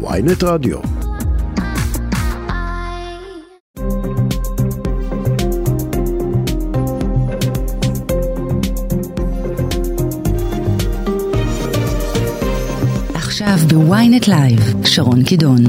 ויינט רדיו. עכשיו בוויינט לייב, שרון קידון.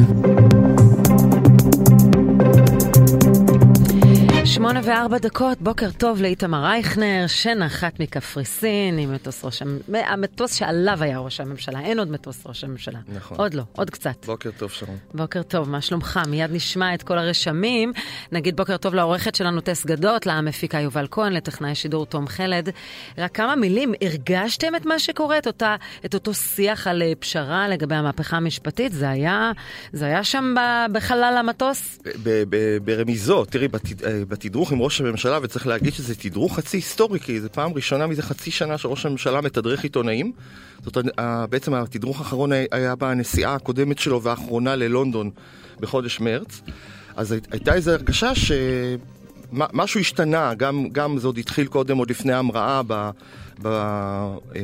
שמונה וארבע דקות, בוקר טוב לאיתמר רייכנר, שנחת מקפריסין עם מטוס ראש הממשלה, המטוס שעליו היה ראש הממשלה, אין עוד מטוס ראש הממשלה. נכון. עוד לא, עוד קצת. בוקר טוב, שרון. בוקר טוב, מה שלומך? מיד נשמע את כל הרשמים. נגיד בוקר טוב לעורכת שלנו טס גדות, למפיקה יובל כהן, לטכנאי שידור תום חלד. רק כמה מילים, הרגשתם את מה שקורה, את, אותה, את אותו שיח על אה, פשרה לגבי המהפכה המשפטית? זה היה, זה היה שם בחלל המטוס? ברמיזות, תראי, בתד- בתדרוך עם ראש הממשלה, וצריך להגיד שזה תדרוך חצי היסטורי, כי זו פעם ראשונה מזה חצי שנה שראש הממשלה מתדרך עיתונאים. זאת בעצם התדרוך האחרון היה- בנסיעה הקודמת שלו והאחרונה ללונדון בחודש מרץ. אז הי- הייתה איזו הרגשה שמשהו השתנה, גם, גם זה עוד התחיל קודם, עוד לפני ההמראה ב... ב אה,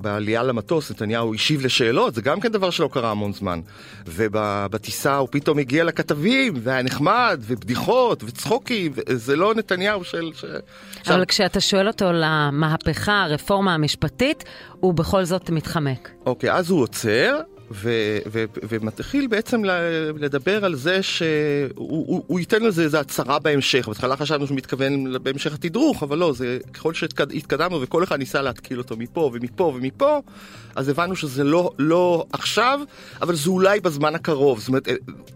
בעלייה למטוס, נתניהו השיב לשאלות, זה גם כן דבר שלא קרה המון זמן. ובטיסה הוא פתאום הגיע לכתבים, והיה נחמד, ובדיחות, וצחוקים, זה לא נתניהו של... ש... אבל כשאתה שואל אותו למהפכה, הרפורמה המשפטית, הוא בכל זאת מתחמק. אוקיי, אז הוא עוצר, ו- ו- ומתחיל בעצם לדבר על זה שהוא הוא, הוא ייתן לזה איזו הצהרה בהמשך. בהתחלה חשבנו שהוא מתכוון בהמשך התדרוך, אבל לא, זה ככל שהתקדמנו וכל אחד ניסה להתקיל אותו מפה ומפה ומפה, אז הבנו שזה לא, לא עכשיו, אבל זה אולי בזמן הקרוב. זאת אומרת,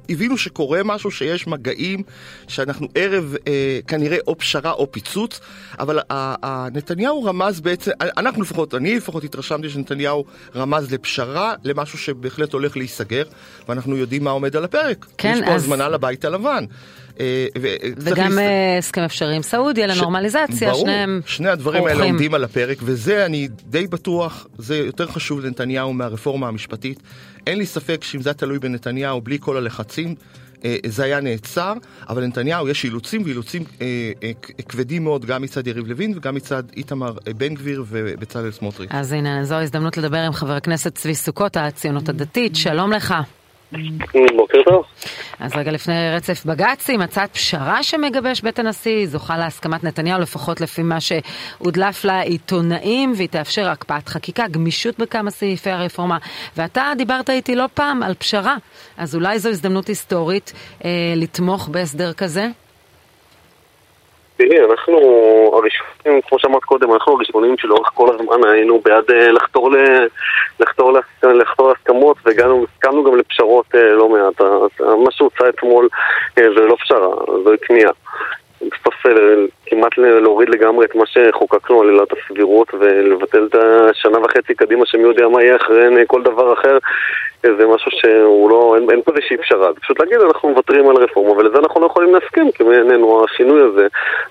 הבינו שקורה משהו, שיש מגעים, שאנחנו ערב אה, כנראה או פשרה או פיצוץ, אבל ה- ה- נתניהו רמז בעצם, אנחנו לפחות, אני לפחות התרשמתי שנתניהו רמז לפשרה, למשהו שבהחלט הולך להיסגר, ואנחנו יודעים מה עומד על הפרק. כן, יש פה אז- הזמנה לבית הלבן. אה, צריך וגם אה, הסכם אפשרי עם סעודיה לנורמליזציה, ברור, שניהם שני הדברים האלה. עומדים על הפרק, וזה אני די בטוח, זה יותר חשוב לנתניהו מהרפורמה המשפטית. אין לי ספק שאם זה היה תלוי בנתניהו, בלי כל הלחצים, אה, זה היה נעצר, אבל לנתניהו יש אילוצים, ואילוצים אה, אה, כבדים מאוד גם מצד יריב לוין וגם מצד איתמר אה, בן גביר ובצלאל סמוטריץ'. אז הנה, זו ההזדמנות לדבר עם חבר הכנסת צבי סוכות, הציונות הדתית. שלום לך. בוקר טוב. אז רגע לפני רצף בג"צים, הצעת פשרה שמגבש בית הנשיא זוכה להסכמת נתניהו, לפחות לפי מה שהודלף לעיתונאים, והיא תאפשר הקפאת חקיקה, גמישות בכמה סעיפי הרפורמה. ואתה דיברת איתי לא פעם על פשרה, אז אולי זו הזדמנות היסטורית אה, לתמוך בהסדר כזה? תראי, אנחנו הראשונים, כמו שאמרת קודם, אנחנו הראשונים שלאורך כל הזמן היינו בעד אה, לחתור, ל, לחתור, להס- לחתור להסכמות והגענו, הסכמנו גם לפשרות אה, לא מעט. ה- מה שהוצע אתמול אה, זה לא פשרה, זו כניעה. בסוף אה, כמעט להוריד לגמרי את מה שחוקקנו על עילת הסבירות ולבטל את השנה וחצי קדימה שמי יודע מה יהיה אחרי אה, כל דבר אחר אה, זה משהו שהוא לא, אין, אין פה איזושהי פשרה, זה פשוט להגיד אנחנו מוותרים על רפורמה ולזה אנחנו לא יכולים להסכים כי בעינינו השינוי הזה,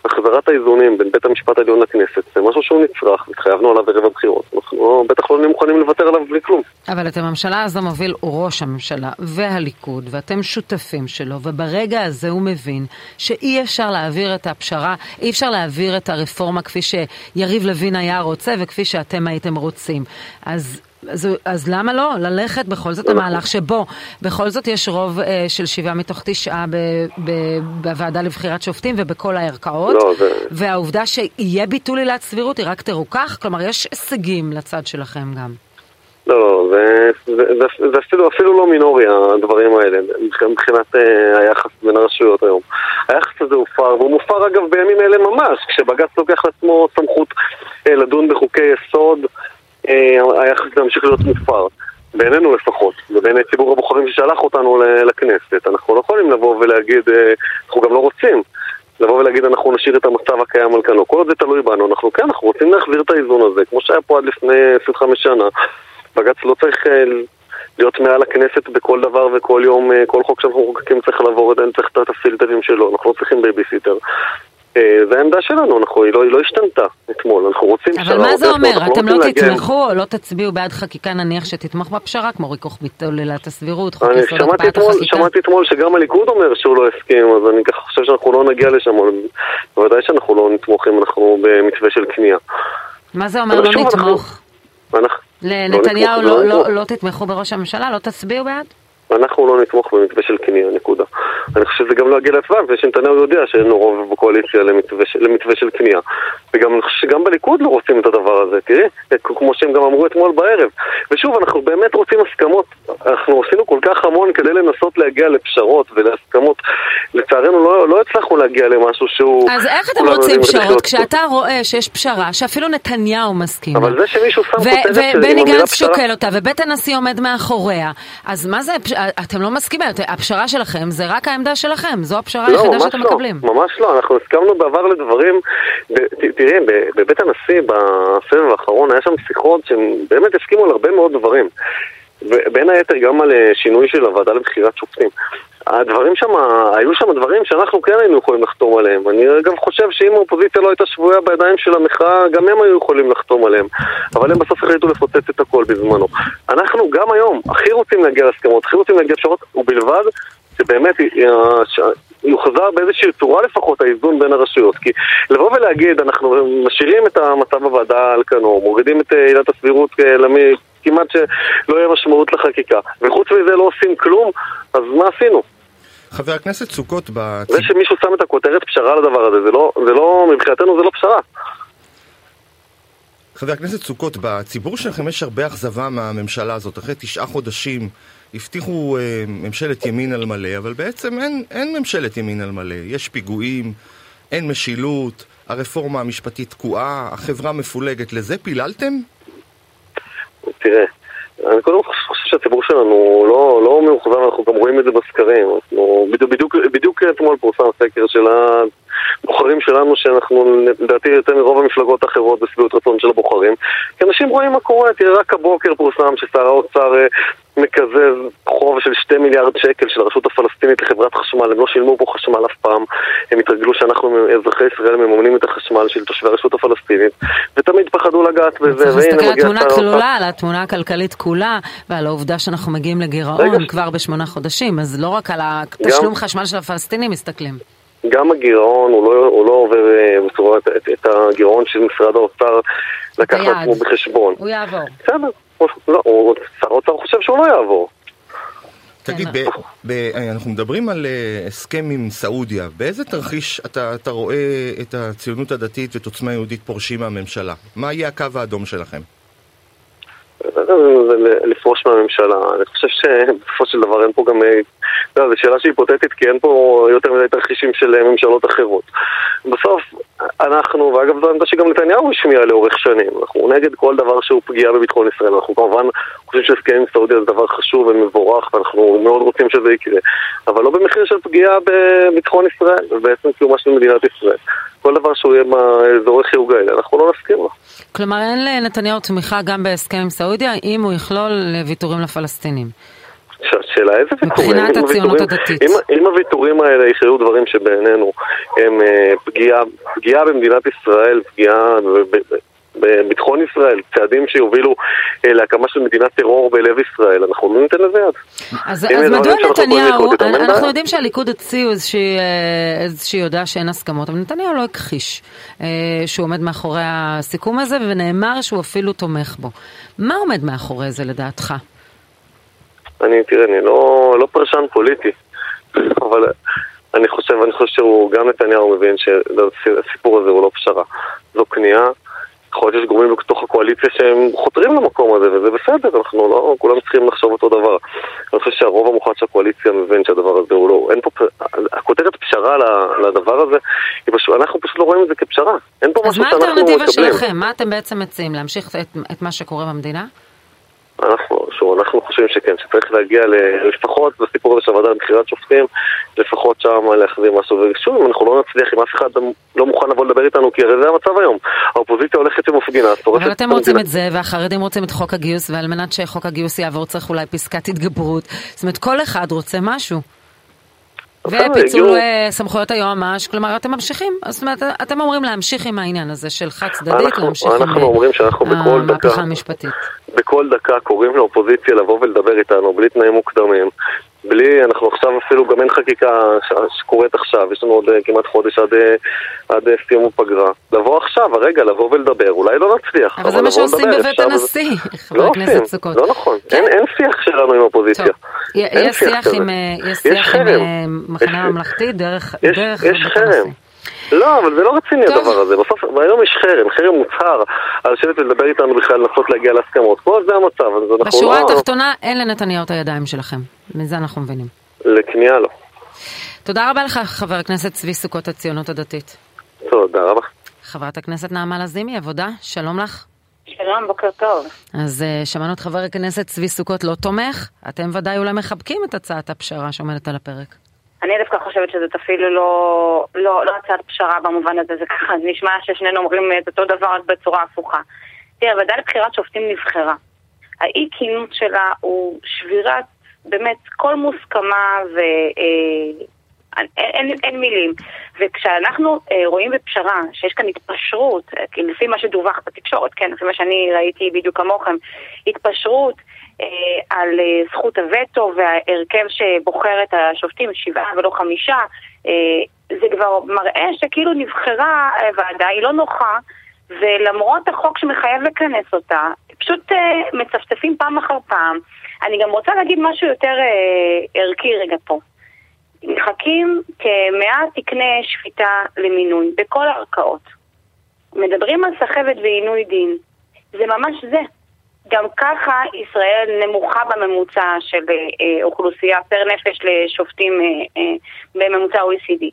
החזרת האיזונים בין בית המשפט העליון לכנסת זה משהו שהוא נצרך והתחייבנו עליו ערב הבחירות. אנחנו לא, בטח לא מוכנים לוותר עליו בלי כלום. אבל את הממשלה הזו מוביל ראש הממשלה והליכוד, ואתם שותפים שלו, וברגע הזה הוא מבין שאי אפשר להעביר את הפשרה, אי אפשר להעביר את הרפורמה כפי שיריב לוין היה רוצה וכפי שאתם הייתם רוצים. אז... אז, אז למה לא ללכת בכל זאת המהלך שבו? בכל זאת יש רוב אה, של שבעה מתוך תשעה ב, ב, בוועדה לבחירת שופטים ובכל הערכאות. לא, זה- והעובדה שיהיה ביטול עילת סבירות היא רק תרוכך? כלומר יש הישגים לצד שלכם גם לא, זה, זה, זה, זה אפילו, אפילו לא מינורי הדברים האלה, מבחינת אה, היחס בין הרשויות היום. היחס הזה הופר, והוא מופר אגב בימים אלה ממש, כשבג"ץ לוקח לעצמו סמכות אה, לדון בחוקי יסוד, אה, היחס הזה ממשיך להיות מופר. בעינינו לפחות, ובעיני ציבור הבוחרים ששלח אותנו לכנסת. אנחנו לא יכולים לבוא ולהגיד, אה, אנחנו גם לא רוצים. לבוא ולהגיד אנחנו נשאיר את המצב הקיים על כנו. כל עוד זה תלוי בנו, אנחנו כן, אנחנו רוצים להחזיר את האיזון הזה, כמו שהיה פה עד לפני 25 שנה. בג"ץ לא צריך אה, להיות מעל הכנסת בכל דבר וכל יום, אה, כל חוק שאנחנו מחוקקים צריך לעבור, עדיין צריך את הפילטרים שלו, אנחנו לא צריכים בייביסיטר. אה, זה העמדה שלנו, אנחנו, היא, לא, היא לא השתנתה אתמול, אנחנו רוצים אבל מה זה אומר? אנחנו אתם לא. תתמכו או לא תצביעו בעד חקיקה נניח שתתמוך בפשרה, כמו ריכוך ביטול עילת הסבירות, חוק יסוד הקפאת החקיקה? שמעתי אתמול שגם הליכוד אומר שהוא לא הסכים, אז אני ככה חושב שאנחנו לא נגיע לשם, אבל בוודאי שאנחנו לא נתמוך אם אנחנו במתווה של כניעה. מה זה אומר לא נתמוך? אנחנו, לנתניהו לא, לא, לא תתמכו בראש הממשלה? לא תצביעו בעד? אנחנו לא נתמוך במתווה של כניעה, נקודה. אני חושב שזה גם לא יגיע להצבעה, מפני שנתניהו יודע שאין לו רוב בקואליציה למתווה, למתווה של כניעה. וגם אני חושב שגם בליכוד לא רוצים את הדבר הזה, תראי, כמו שהם גם אמרו אתמול בערב. ושוב, אנחנו באמת רוצים הסכמות. אנחנו עשינו כל כך המון כדי לנסות להגיע לפשרות ולהסכמות. לצערנו לא, לא הצלחנו להגיע למשהו שהוא... אז איך אתם רוצים פשרות? כשאתה רואה שיש פשרה, שאפילו נתניהו מסכים אבל זה שמישהו שם כותרת של ובני גנץ שוקל אותה, ובית הנשיא עומד מאחוריה, אז מה זה, אתם לא מסכימים, הפשרה שלכם זה רק העמדה שלכם, זו הפשרה לא, היחידה שאתם לא, מקבלים. ממש לא, אנחנו הסכמנו בעבר לדברים, תראי, בבית הנשיא בסבב האחרון היה שם שיחות שהם באמת הסכימו על הרבה מאוד דברים. בין היתר גם על אה, שינוי של הוועדה לבחירת שופטים. הדברים שם, היו שם דברים שאנחנו כן היינו יכולים לחתום עליהם. אני גם חושב שאם האופוזיציה לא הייתה שבויה בידיים של המחאה, גם הם היו יכולים לחתום עליהם. אבל הם בסוף החליטו לפוצץ את הכל בזמנו. אנחנו גם היום הכי רוצים להגיע להסכמות, הכי רוצים להגיע לפשרות, ובלבד שבאמת יוחזר באיזושהי צורה לפחות האיזון בין הרשויות. כי לבוא ולהגיד, אנחנו משאירים את המצב בוועדה על כנו, מורידים את עילת הסבירות אה, למי... כמעט שלא יהיה משמעות לחקיקה. וחוץ מזה לא עושים כלום, אז מה עשינו? חבר הכנסת סוכות ב... זה שמישהו שם את הכותרת פשרה לדבר הזה, זה לא, זה לא, מבחינתנו זה לא פשרה. חבר הכנסת סוכות, בציבור שלכם יש הרבה אכזבה מהממשלה הזאת. אחרי תשעה חודשים הבטיחו אה, ממשלת ימין על מלא, אבל בעצם אין, אין ממשלת ימין על מלא. יש פיגועים, אין משילות, הרפורמה המשפטית תקועה, החברה מפולגת. לזה פיללתם? תראה, אני קודם כל חושב שהציבור שלנו לא, לא מאוכזב, אנחנו גם רואים את זה בסקרים. אנחנו, בדיוק, בדיוק, בדיוק אתמול פורסם סקר של הבוחרים שלנו, שאנחנו לדעתי יותר מרוב המפלגות האחרות בשביעות רצון של הבוחרים. כי אנשים רואים מה קורה, תראה, רק הבוקר פורסם ששר האוצר אה, מקזז של שתי מיליארד שקל של הרשות הפלסטינית לחברת חשמל, הם לא שילמו פה חשמל אף פעם, הם התרגלו שאנחנו, אזרחי ישראל, מממנים את החשמל של תושבי הרשות הפלסטינית, ותמיד פחדו לגעת בזה, צריך להסתכל על תמונה כלולה, על התמונה הכלכלית כולה, ועל העובדה שאנחנו מגיעים לגירעון כבר בשמונה חודשים, אז לא רק על התשלום חשמל של הפלסטינים מסתכלים. גם הגירעון, הוא לא, הוא לא עובר אה, בצורה, את, את הגירעון של משרד האוצר לקח לעצמו בחשבון. הוא יעבור. בסדר, לא, שר האוצר חושב שהוא לא יעבור. תגיד, ב, ב, אנחנו מדברים על uh, הסכם עם סעודיה, באיזה תרחיש אתה, אתה רואה את הציונות הדתית ואת עוצמה יהודית פורשים מהממשלה? מה יהיה הקו האדום שלכם? לפרוש מהממשלה. אני חושב שבסופו של דבר אין פה גם... אה, לא, זו שאלה שהיא היפותטית כי אין פה יותר מדי תרחישים של אה, ממשלות אחרות. בסוף, אנחנו, ואגב זו עמדה שגם נתניהו השמיע לאורך שנים, אנחנו נגד כל דבר שהוא פגיעה בביטחון ישראל. אנחנו כמובן חושבים שהסכם עם סעודיה זה דבר חשוב ומבורך ואנחנו מאוד רוצים שזה יקרה, אבל לא במחיר של פגיעה בביטחון ישראל ובעצם קיומה של מדינת ישראל. כל דבר שהוא יהיה באזורי חיוג האלה, אנחנו לא נסכים לו. כלומר, אין לנתניהו תמיכה גם בהסכם עם סעודיה, אם הוא יכלול ויתורים לפלסטינים. שאלה איזה ויתורים? מבחינת הציונות הדתית. אם, אם הוויתורים האלה יכללו דברים שבעינינו הם אה, פגיעה, פגיעה במדינת ישראל, פגיעה בביטחון ישראל, צעדים שיובילו אה, להקמה של מדינת טרור בלב ישראל, אנחנו לא ניתן לזה יד. אז, אז מדוע נתניהו, אנחנו יודעים שהליכוד הציעו איזושהי, אה, איזושהי הודעה שאין הסכמות, אבל נתניהו לא הכחיש אה, שהוא עומד מאחורי הסיכום הזה, ונאמר שהוא אפילו תומך בו. מה עומד מאחורי זה לדעתך? אני, תראה, אני לא, לא פרשן פוליטי, אבל אני חושב, אני חושב שהוא, גם נתניהו מבין שהסיפור הזה הוא לא פשרה. זו כניעה. יכול להיות שיש גורמים בתוך הקואליציה שהם חותרים למקום הזה, וזה בסדר, אנחנו לא, כולם צריכים לחשוב אותו דבר. אני חושב שהרוב המוחלט של הקואליציה מבין שהדבר הזה הוא לא, אין פה, הכותרת פשרה לדבר הזה, פשוט, אנחנו פשוט לא רואים את זה כפשרה. אין פה משהו שאנחנו מקבלים. אז מה האלטרנטיבה שלכם? מה אתם בעצם מציעים? להמשיך את, את מה שקורה במדינה? אנחנו, שוב, אנחנו חושבים שכן, שצריך להגיע לפחות בסיפור הזה של הוועדה לבחירת שופטים, לפחות שם להחזיר משהו. ושוב, אם אנחנו לא נצליח, אם אף אחד לא מוכן לבוא לדבר איתנו, כי הרי זה המצב היום. האופוזיציה הולכת ומפגינה, אבל אתם רוצים את זה, והחרדים רוצים את חוק הגיוס, ועל מנת שחוק הגיוס יעבור צריך אולי פסקת התגברות. זאת אומרת, כל אחד רוצה משהו. ופיצול אה, סמכויות היועמ"ש, כלומר אתם ממשיכים, זאת אומרת אתם אומרים להמשיך עם העניין הזה של חד צדדית, להמשיך עם אנחנו אומרים שאנחנו בכל דקה, המשפטית. בכל דקה קוראים לאופוזיציה לבוא ולדבר איתנו בלי תנאים מוקדמים, בלי, אנחנו עכשיו אפילו, גם אין חקיקה שקורית עכשיו, יש לנו עוד אה, כמעט חודש עד, אה, עד אה, סיום הפגרה. לבוא עכשיו, הרגע, לבוא ולדבר, אולי לא נצליח. אבל זה מה שעושים בבית הנשיא, חבר הכנסת סוכות. לא נכון, כן. אין, אין שיח שלנו עם האופוזיציה. טוב, יש שיח עם, יש שיח עם מחנה הממלכתי דרך, יש, דרך יש חרם. לא, אבל זה לא רציני טוב. הדבר הזה. בסוף, והיום יש חרם, חרם מוצהר, על לשבת ולדבר איתנו בכלל, לנסות להגיע להסכמות. פה זה המצב, אז אנחנו בשורה לא... התחתונה, אין לנתניהו את הידיים שלכם. מזה אנחנו מבינים. לכניעה לא. תודה רבה לך, חבר הכנסת צבי סוכות, הציונות הדתית. תודה רבה. חברת הכנסת נעמה לזימי, עבודה, שלום לך. שלום, בוקר טוב. אז uh, שמענו את חבר הכנסת צבי סוכות לא תומך, אתם ודאי אולי מחבקים את הצעת הפשרה שעומדת על הפרק. אני דווקא חושבת שזאת אפילו לא, לא, לא הצעת פשרה במובן הזה, זה ככה נשמע ששנינו אומרים את אותו דבר רק בצורה הפוכה. תראה, הוועדה לבחירת שופטים נבחרה. האי כינוס שלה הוא שבירת באמת כל מוסכמה ו... אה, אין, אין, אין מילים. וכשאנחנו אה, רואים בפשרה שיש כאן התפשרות, אה, לפי מה שדווח בתקשורת, כן, לפי מה שאני ראיתי בדיוק כמוכם, התפשרות אה, על אה, זכות הווטו וההרכב שבוחר את השופטים, שבעה ולא חמישה, אה, זה כבר מראה שכאילו נבחרה ועדה, היא לא נוחה, ולמרות החוק שמחייב לכנס אותה, פשוט מצפצפים פעם אחר פעם. אני גם רוצה להגיד משהו יותר ערכי רגע פה. מחכים כמאה תקני שפיטה למינוי בכל הערכאות. מדברים על סחבת ועינוי דין. זה ממש זה. גם ככה ישראל נמוכה בממוצע של אה, אוכלוסייה פר נפש לשופטים אה, אה, בממוצע OECD.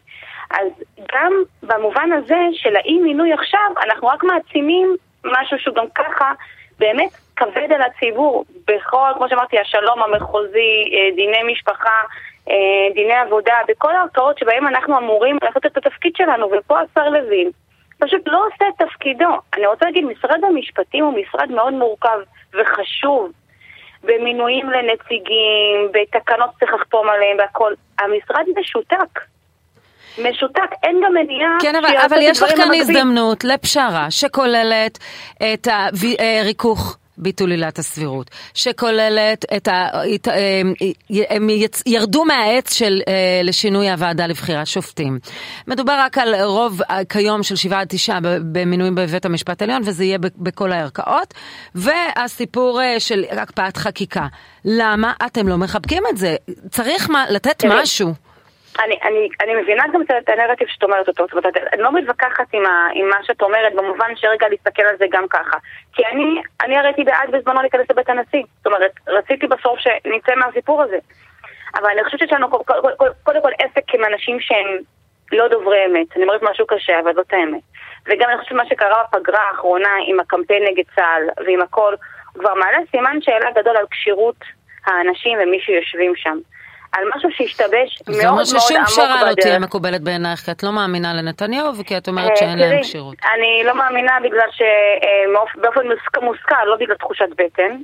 אז גם במובן הזה של האי מינוי עכשיו, אנחנו רק מעצימים משהו שהוא גם ככה באמת כבד על הציבור. בכל, כמו שאמרתי, השלום המחוזי, אה, דיני משפחה, אה, דיני עבודה, בכל הערכאות שבהם אנחנו אמורים לעשות את התפקיד שלנו, ופה השר לוין פשוט לא עושה את תפקידו. אני רוצה להגיד, משרד המשפטים הוא משרד מאוד מורכב. וחשוב במינויים לנציגים, בתקנות צריך לחתום עליהם והכל. המשרד משותק. משותק, אין גם מניעה כן, אבל, אבל יש לך כאן הזדמנות לפשרה שכוללת את הריכוך. ביטול עילת הסבירות, שכוללת את ה... הם ירדו מהעץ של, אה, לשינוי הוועדה לבחירת שופטים. מדובר רק על רוב אה, כיום של שבעה עד תשעה במינויים בבית המשפט העליון, וזה יהיה בכל הערכאות, והסיפור אה, של הקפאת חקיקה. למה אתם לא מחבקים את זה? צריך מה, לתת משהו. אני, אני, אני מבינה גם את הנרטיב שאת אומרת אותו, זאת אומרת, אני לא מתווכחת עם, ה, עם מה שאת אומרת, במובן שרגע להסתכל על זה גם ככה. כי אני, אני הרי הייתי בעד בזמנו להיכנס לבית הנשיא. זאת אומרת, רציתי בסוף שנצא מהסיפור הזה. אבל אני חושבת שיש לנו קודם כל עסק עם אנשים שהם לא דוברי אמת. אני אומרת משהו קשה, אבל זאת האמת. וגם אני חושבת שמה שקרה בפגרה האחרונה עם הקמפיין נגד צה"ל ועם הכל, כבר מעלה סימן שאלה גדול על כשירות האנשים ומי שיושבים שם. על משהו שהשתבש מאוד מאוד עמוק בדרך. זה אומר ששום פשרה לא תהיה מקובלת בעינייך, כי את לא מאמינה לנתניהו וכי את אומרת שאין להם כשירות. אני לא מאמינה בגלל שבאופן מושכל, לא בגלל תחושת בטן.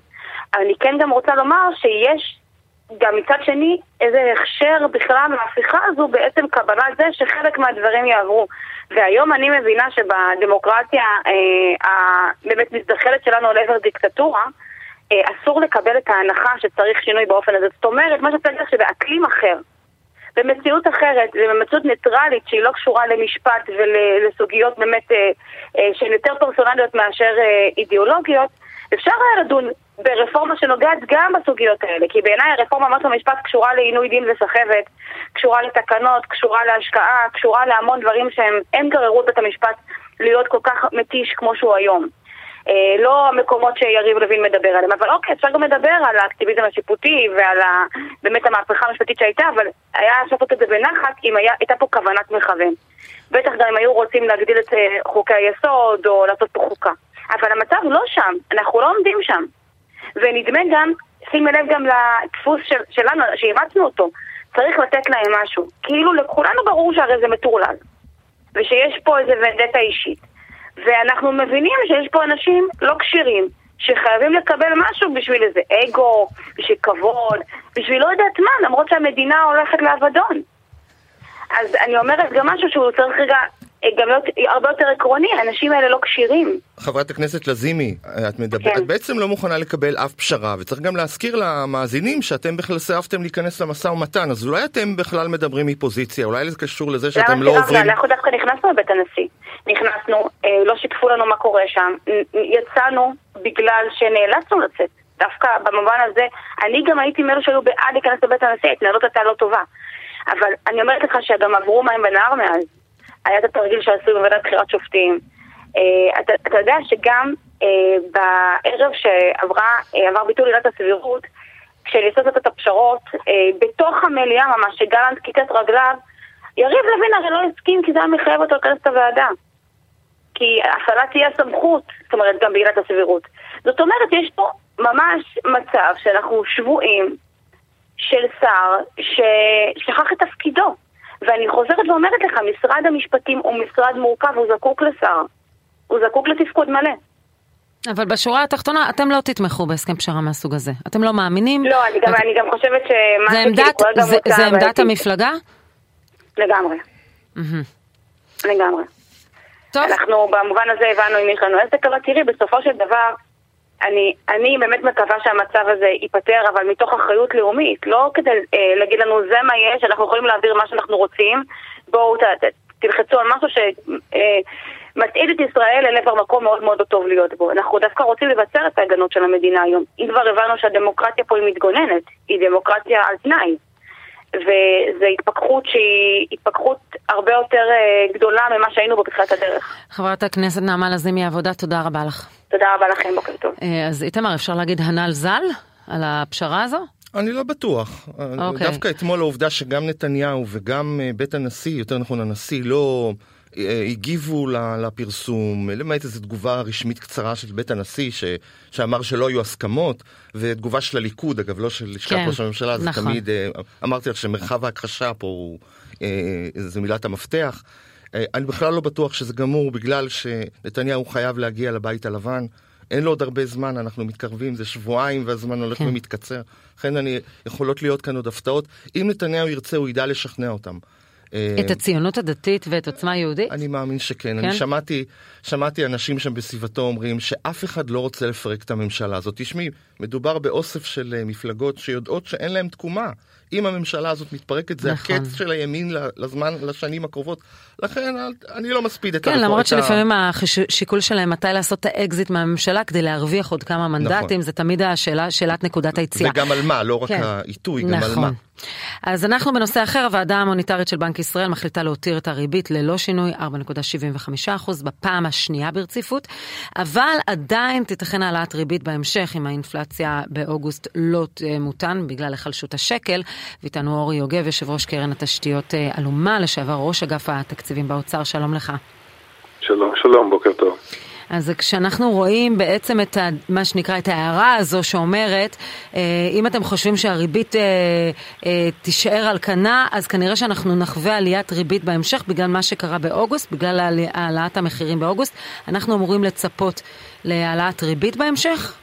אני כן גם רוצה לומר שיש גם מצד שני איזה הכשר בכלל מההפיכה הזו בעצם קבלת זה שחלק מהדברים יעברו. והיום אני מבינה שבדמוקרטיה אה, הבאמת מזדחלת שלנו על עבר דיקטטורה, אה, אסור לקבל את ההנחה שצריך שינוי באופן הזה. זאת אומרת, מה שאתה יודע שבאקלים אחר, במציאות אחרת, ובמציאות ניטרלית שהיא לא קשורה למשפט ולסוגיות באמת אה, אה, שהן יותר פרסונליות מאשר אידיאולוגיות, אפשר היה לדון ברפורמה שנוגעת גם בסוגיות האלה, כי בעיניי הרפורמה במערכת המשפט קשורה לעינוי דין וסחבת, קשורה לתקנות, קשורה להשקעה, קשורה להמון דברים שהם, הם גררו את בית המשפט להיות כל כך מתיש כמו שהוא היום. אה, לא המקומות שיריב לוין מדבר עליהם, אבל אוקיי, אפשר גם לדבר על האקטיביזם השיפוטי ועל ה, באמת המהפכה המשפטית שהייתה, אבל היה אפשר לעשות את זה בנחת אם היה, הייתה פה כוונת מכוון. בטח גם אם היו רוצים להגדיל את אה, חוקי היסוד או לעשות פה חוקה. אבל המצב לא שם, אנחנו לא עומדים שם. ונדמה גם, שימי לב גם לדפוס של, שלנו, שאימצנו אותו, צריך לתת להם משהו. כאילו לכולנו ברור שהרי זה מטורלל, ושיש פה איזה ונדטה אישית. ואנחנו מבינים שיש פה אנשים לא כשירים, שחייבים לקבל משהו בשביל איזה אגו, בשביל כבוד, בשביל לא יודעת מה, למרות שהמדינה הולכת לאבדון. אז אני אומרת גם משהו שהוא צריך רגע גם להיות הרבה יותר עקרוני, האנשים האלה לא כשירים. חברת הכנסת לזימי, את מדברת, כן. את בעצם לא מוכנה לקבל אף פשרה, וצריך גם להזכיר למאזינים שאתם בכלל סירבתם להיכנס למשא ומתן, אז אולי אתם בכלל מדברים מפוזיציה, אולי זה קשור לזה שאתם לא למה עוברים... סירבנו? אנחנו דווקא נכנסנו לבית הנשיא. נכנסנו, אה, לא שיתפו לנו מה קורה שם, יצאנו בגלל שנאלצנו לצאת. דווקא במובן הזה, אני גם הייתי מאלו שהיו בעד להיכנס לבית הנשיא, ההתנהלות הייתה לא טובה. אבל אני אומרת לך שגם עברו מים בנהר מאז. היה את התרגיל שעשו בוועדת בחירת שופטים. אה, אתה, אתה יודע שגם אה, בערב שעברה, אה, עבר ביטול עילת הסבירות, כשניסו לעשות את הפשרות, בתוך המליאה ממש, שגלנט כיתת רגליו, יריב לוין הרי לא הסכים כי זה היה מחייב אותו לכנס את הוועדה. כי הפעלת תהיה סמכות, זאת אומרת גם בעילת הסבירות. זאת אומרת, יש פה ממש מצב שאנחנו שבויים של שר ששכח את תפקידו. ואני חוזרת ואומרת לך, משרד המשפטים הוא משרד מורכב, הוא זקוק לשר. הוא זקוק לתפקוד מלא. אבל בשורה התחתונה, אתם לא תתמכו בהסכם פשרה מהסוג הזה. אתם לא מאמינים. לא, אני גם, את- אני גם חושבת שמה זה עמדת, זה, זה עמדת. המפלגה? לגמרי, מהמם. לגמרי. טוב, אנחנו במובן הזה הבנו אם יש לנו עסק, אבל תראי, בסופו של דבר, אני, אני באמת מקווה שהמצב הזה ייפתר, אבל מתוך אחריות לאומית, לא כדי אה, להגיד לנו זה מה יש, אנחנו יכולים להעביר מה שאנחנו רוצים, בואו ת, ת, תלחצו על משהו שמטעיד את ישראל אל עבר מקום מאוד מאוד לא טוב להיות בו. אנחנו דווקא רוצים לבצר את ההגנות של המדינה היום. אם כבר הבנו שהדמוקרטיה פה היא מתגוננת, היא דמוקרטיה על תנאי. וזו התפכחות שהיא התפכחות הרבה יותר אה, גדולה ממה שהיינו בו בתחילת הדרך. חברת הכנסת נעמה לזימי העבודה, תודה רבה לך. תודה רבה לכם, בוקר טוב. אה, אז איתמר, אפשר להגיד הנ"ל ז"ל על הפשרה הזו? אני לא בטוח. אוקיי. דווקא אתמול העובדה שגם נתניהו וגם אה, בית הנשיא, יותר נכון הנשיא, לא הגיבו לפרסום, למעט איזו תגובה רשמית קצרה של בית הנשיא, ש, שאמר שלא היו הסכמות, ותגובה של הליכוד, אגב, לא של לשכת כן, ראש הממשלה, זה נכון. תמיד, אה, אמרתי לך שמרחב ההכחשה פה הוא, אה, זה מילת המפתח. אה, אני בכלל לא בטוח שזה גמור בגלל שנתניהו חייב להגיע לבית הלבן. אין לו עוד הרבה זמן, אנחנו מתקרבים, זה שבועיים והזמן הולך כן. ומתקצר. לכן אני, יכולות להיות כאן עוד הפתעות. אם נתניהו ירצה, הוא ידע לשכנע אותם. אה, את הציונות הדתית ואת עוצמה יהודית? אני מאמין שכן. כן? אני שמעתי, שמעתי אנשים שם בסביבתו אומרים שאף אחד לא רוצה לפרק את הממשלה הזאת. תשמעי, מדובר באוסף של אה, מפלגות שיודעות שאין להן תקומה. אם הממשלה הזאת מתפרקת, זה נכון. הקץ של הימין לזמן, לשנים הקרובות. לכן אני לא מספיד את כן, למרות את ה- שלפעמים השיקול שלהם מתי לעשות את האקזיט מהממשלה כדי להרוויח עוד כמה מנדטים, זה תמיד השאלה, שאלת נקודת היציאה. וגם על מה, לא רק כן. העיתוי, גם על נכון. מה. אז אנחנו בנושא אחר, הוועדה המוניטרית של בנק ישראל מחליטה להותיר את הריבית ללא שינוי 4.75% בפעם השנייה ברציפות, אבל עדיין תיתכן העלאת ריבית בהמשך אם האינפלציה באוגוסט לא תמותן בגלל היחלשות השקל. ואיתנו אורי יוגב, יושב ראש קרן התשתיות אה, אלומה, לשעבר ראש אגף התקציבים באוצר, שלום לך. שלום, שלום, בוקר טוב. אז כשאנחנו רואים בעצם את ה, מה שנקרא את ההערה הזו שאומרת, אה, אם אתם חושבים שהריבית אה, אה, תישאר על כנה, אז כנראה שאנחנו נחווה עליית ריבית בהמשך בגלל מה שקרה באוגוסט, בגלל העלאת המחירים באוגוסט. אנחנו אמורים לצפות להעלאת ריבית בהמשך?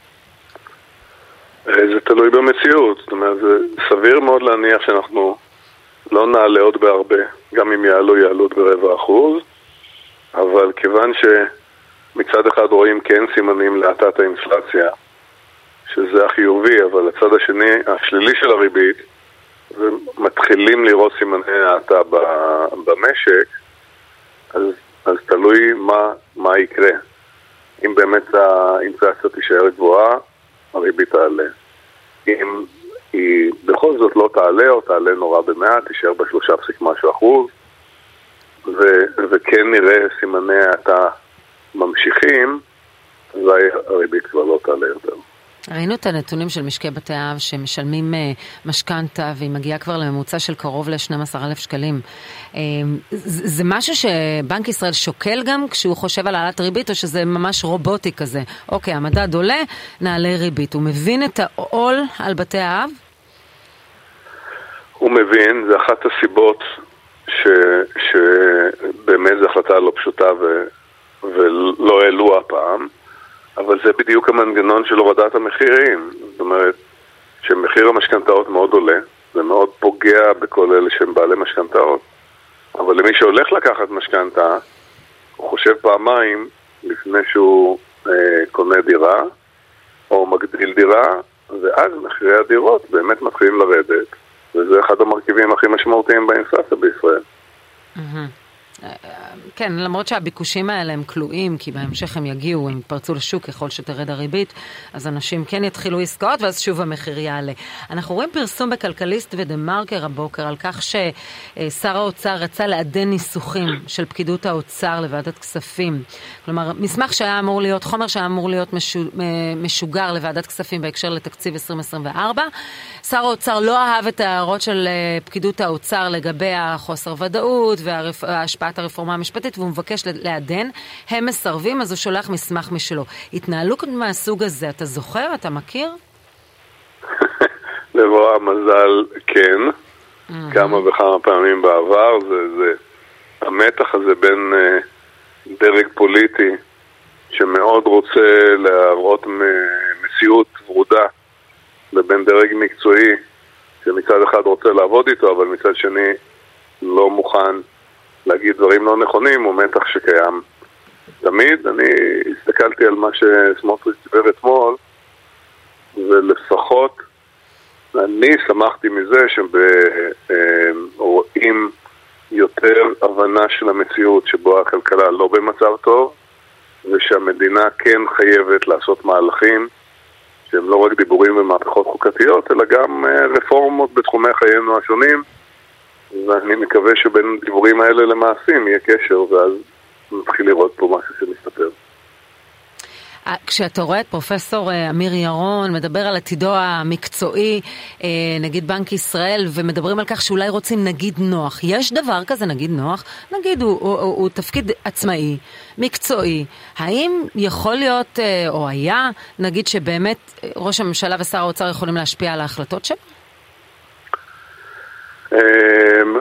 זה תלוי במציאות, זאת אומרת, זה סביר מאוד להניח שאנחנו לא נעלה עוד בהרבה, גם אם יעלו, יעלו ברבע אחוז, אבל כיוון שמצד אחד רואים כן סימנים להאטת האינפלציה, שזה החיובי, אבל הצד השני, השלילי של הריבית, ומתחילים לראות סימני האטה במשק, אז, אז תלוי מה, מה יקרה. אם באמת האינפלציה תישאר גבוהה, הריבית תעלה. אם היא בכל זאת לא תעלה או תעלה נורא במעט, תישאר בשלושה פסיק משהו אחוז, ו- וכן נראה סימני האטה ממשיכים, אזי הריבית כבר לא תעלה יותר. ראינו את הנתונים של משקי בתי אב שמשלמים אה, משכנתה והיא מגיעה כבר לממוצע של קרוב ל-12,000 שקלים. אה, זה משהו שבנק ישראל שוקל גם כשהוא חושב על העלאת ריבית או שזה ממש רובוטי כזה? אוקיי, המדד עולה, נעלה ריבית. הוא מבין את העול על בתי האב? הוא מבין, זה אחת הסיבות ש, שבאמת זו החלטה לא פשוטה ו, ולא העלו הפעם, אבל זה בדיוק המנגנון של הורדת המחירים. זאת אומרת, שמחיר המשכנתאות מאוד עולה, זה מאוד פוגע בכל אלה שהם בעלי משכנתאות. אבל למי שהולך לקחת משכנתה, חושב פעמיים לפני שהוא אה, קונה דירה או מגדיל דירה, ואז מחירי הדירות באמת מתחילים לרדת, וזה אחד המרכיבים הכי משמעותיים באינפלציה בישראל. כן, למרות שהביקושים האלה הם כלואים, כי בהמשך הם יגיעו, הם יתפרצו לשוק ככל שתרד הריבית, אז אנשים כן יתחילו עסקאות, ואז שוב המחיר יעלה. אנחנו רואים פרסום בכלכליסט ודה מרקר הבוקר על כך ששר האוצר רצה לעדן ניסוחים של פקידות האוצר לוועדת כספים. כלומר, מסמך שהיה אמור להיות, חומר שהיה אמור להיות משוגר לוועדת כספים בהקשר לתקציב 2024. שר האוצר לא אהב את ההערות של אה, פקידות האוצר לגבי החוסר ודאות וההשפעה הקפאת הרפורמה המשפטית והוא מבקש לעדן, הם מסרבים, אז הוא שולח מסמך משלו. התנהלות מהסוג הזה, אתה זוכר? אתה מכיר? לבוא המזל, כן. כמה וכמה פעמים בעבר, זה, זה המתח הזה בין uh, דרג פוליטי שמאוד רוצה להראות מציאות ורודה לבין דרג מקצועי שמצד אחד רוצה לעבוד איתו, אבל מצד שני לא מוכן להגיד דברים לא נכונים הוא מתח שקיים תמיד. אני הסתכלתי על מה שסמוטריץ' דיבר אתמול, ולפחות אני שמחתי מזה שרואים יותר הבנה של המציאות שבו הכלכלה לא במצב טוב, ושהמדינה כן חייבת לעשות מהלכים שהם לא רק דיבורים ומהפכות חוקתיות, אלא גם אה, רפורמות בתחומי חיינו השונים. ואני מקווה שבין הדיבורים האלה למעשים יהיה קשר, ואז נתחיל לראות פה משהו שמסתפר. אה, כשאתה רואה את פרופסור אה, אמיר ירון מדבר על עתידו המקצועי, אה, נגיד בנק ישראל, ומדברים על כך שאולי רוצים נגיד נוח, יש דבר כזה נגיד נוח? נגיד הוא, הוא, הוא, הוא תפקיד עצמאי, מקצועי, האם יכול להיות, או היה, נגיד שבאמת ראש הממשלה ושר האוצר יכולים להשפיע על ההחלטות שלו? אמ,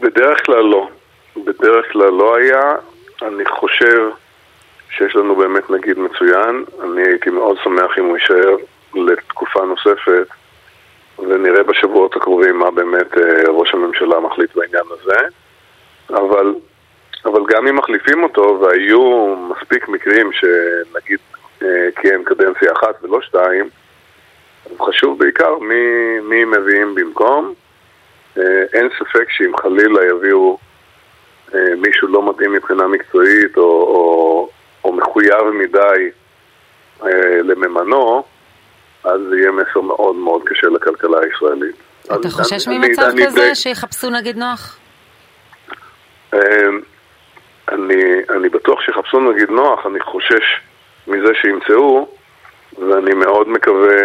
בדרך כלל לא. בדרך כלל לא היה. אני חושב שיש לנו באמת נגיד מצוין. אני הייתי מאוד שמח אם הוא יישאר לתקופה נוספת, ונראה בשבועות הקרובים מה באמת אה, ראש הממשלה מחליט בעניין הזה. אבל, אבל גם אם מחליפים אותו, והיו מספיק מקרים שנגיד אה, כיהן קדנציה אחת ולא שתיים, חשוב בעיקר מי, מי מביאים במקום. אה, אין ספק שאם חלילה יביאו אה, מישהו לא מתאים מבחינה מקצועית או, או, או מחויב מדי אה, לממנו, אז יהיה מסר מאוד מאוד קשה לכלכלה הישראלית. אתה חושש אני, ממצב אני, כזה אני שיחפשו נגיד נוח? אני, אני בטוח שיחפשו נגיד נוח, אני חושש מזה שימצאו, ואני מאוד מקווה